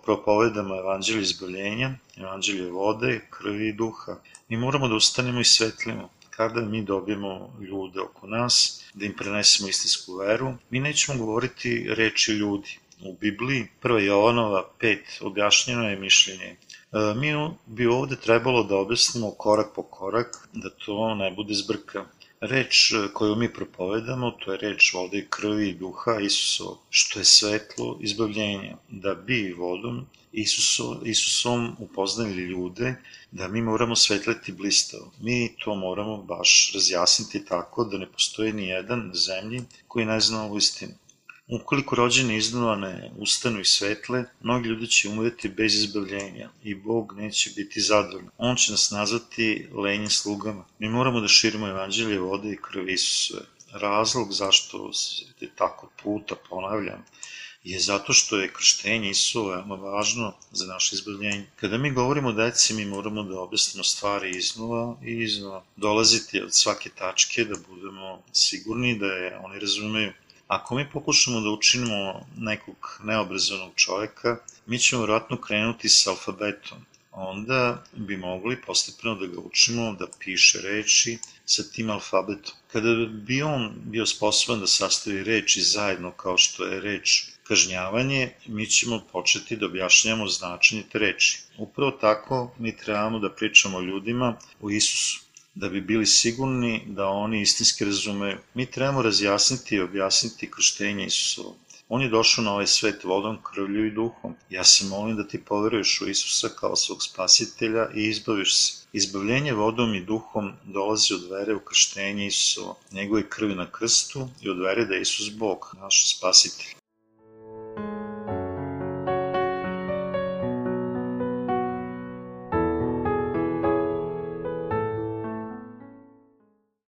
propovedamo evanđelje izbavljenja, evanđelje vode, krvi i duha. Mi moramo da ustanemo i svetlimo. Kada mi dobijemo ljude oko nas, da im prenesemo istinsku veru, mi nećemo govoriti reči ljudi. U Bibliji, 1. Jovanova 5, objašnjeno je mišljenje. E, mi bi ovde trebalo da objasnimo korak po korak, da to ne bude zbrka. Reč e, koju mi propovedamo, to je reč vode krvi i duha Isusova, što je svetlo izbavljenja, da bi vodom Isuso, Isusom upoznali ljude, da mi moramo svetleti blistavo. Mi to moramo baš razjasniti tako da ne postoji ni jedan na zemlji koji ne zna ovu istinu. Ukoliko rođene iznova ne ustanu i svetle, mnogi ljudi će umreti bez izbavljenja i Bog neće biti zadovoljan. On će nas nazvati lenjim slugama. Mi moramo da širimo evanđelje vode i krvi Isusove. Razlog zašto se tako puta ponavljam je zato što je krštenje Isua veoma važno za naše izbavljenje. Kada mi govorimo o deci, mi moramo da objasnimo stvari iznova i iznova. Dolaziti od svake tačke da budemo sigurni da je oni razumeju. Ako mi pokušamo da učinimo nekog neobrazovanog čoveka, mi ćemo vjerojatno krenuti sa alfabetom. Onda bi mogli postepeno da ga učimo da piše reči sa tim alfabetom. Kada bi on bio sposoban da sastavi reči zajedno kao što je reč kažnjavanje, mi ćemo početi da objašnjamo značenje te reči. Upravo tako mi trebamo da pričamo ljudima o Isusu da bi bili sigurni da oni istinski razumeju. Mi trebamo razjasniti i objasniti krštenje Isusovo. On je došao na ovaj svet vodom, krvlju i duhom. Ja se molim da ti poveruješ u Isusa kao svog spasitelja i izbaviš se. Izbavljenje vodom i duhom dolazi od vere u krštenje Isusovo, njegove krvi na krstu i od vere da je Isus Bog, naš spasitelj.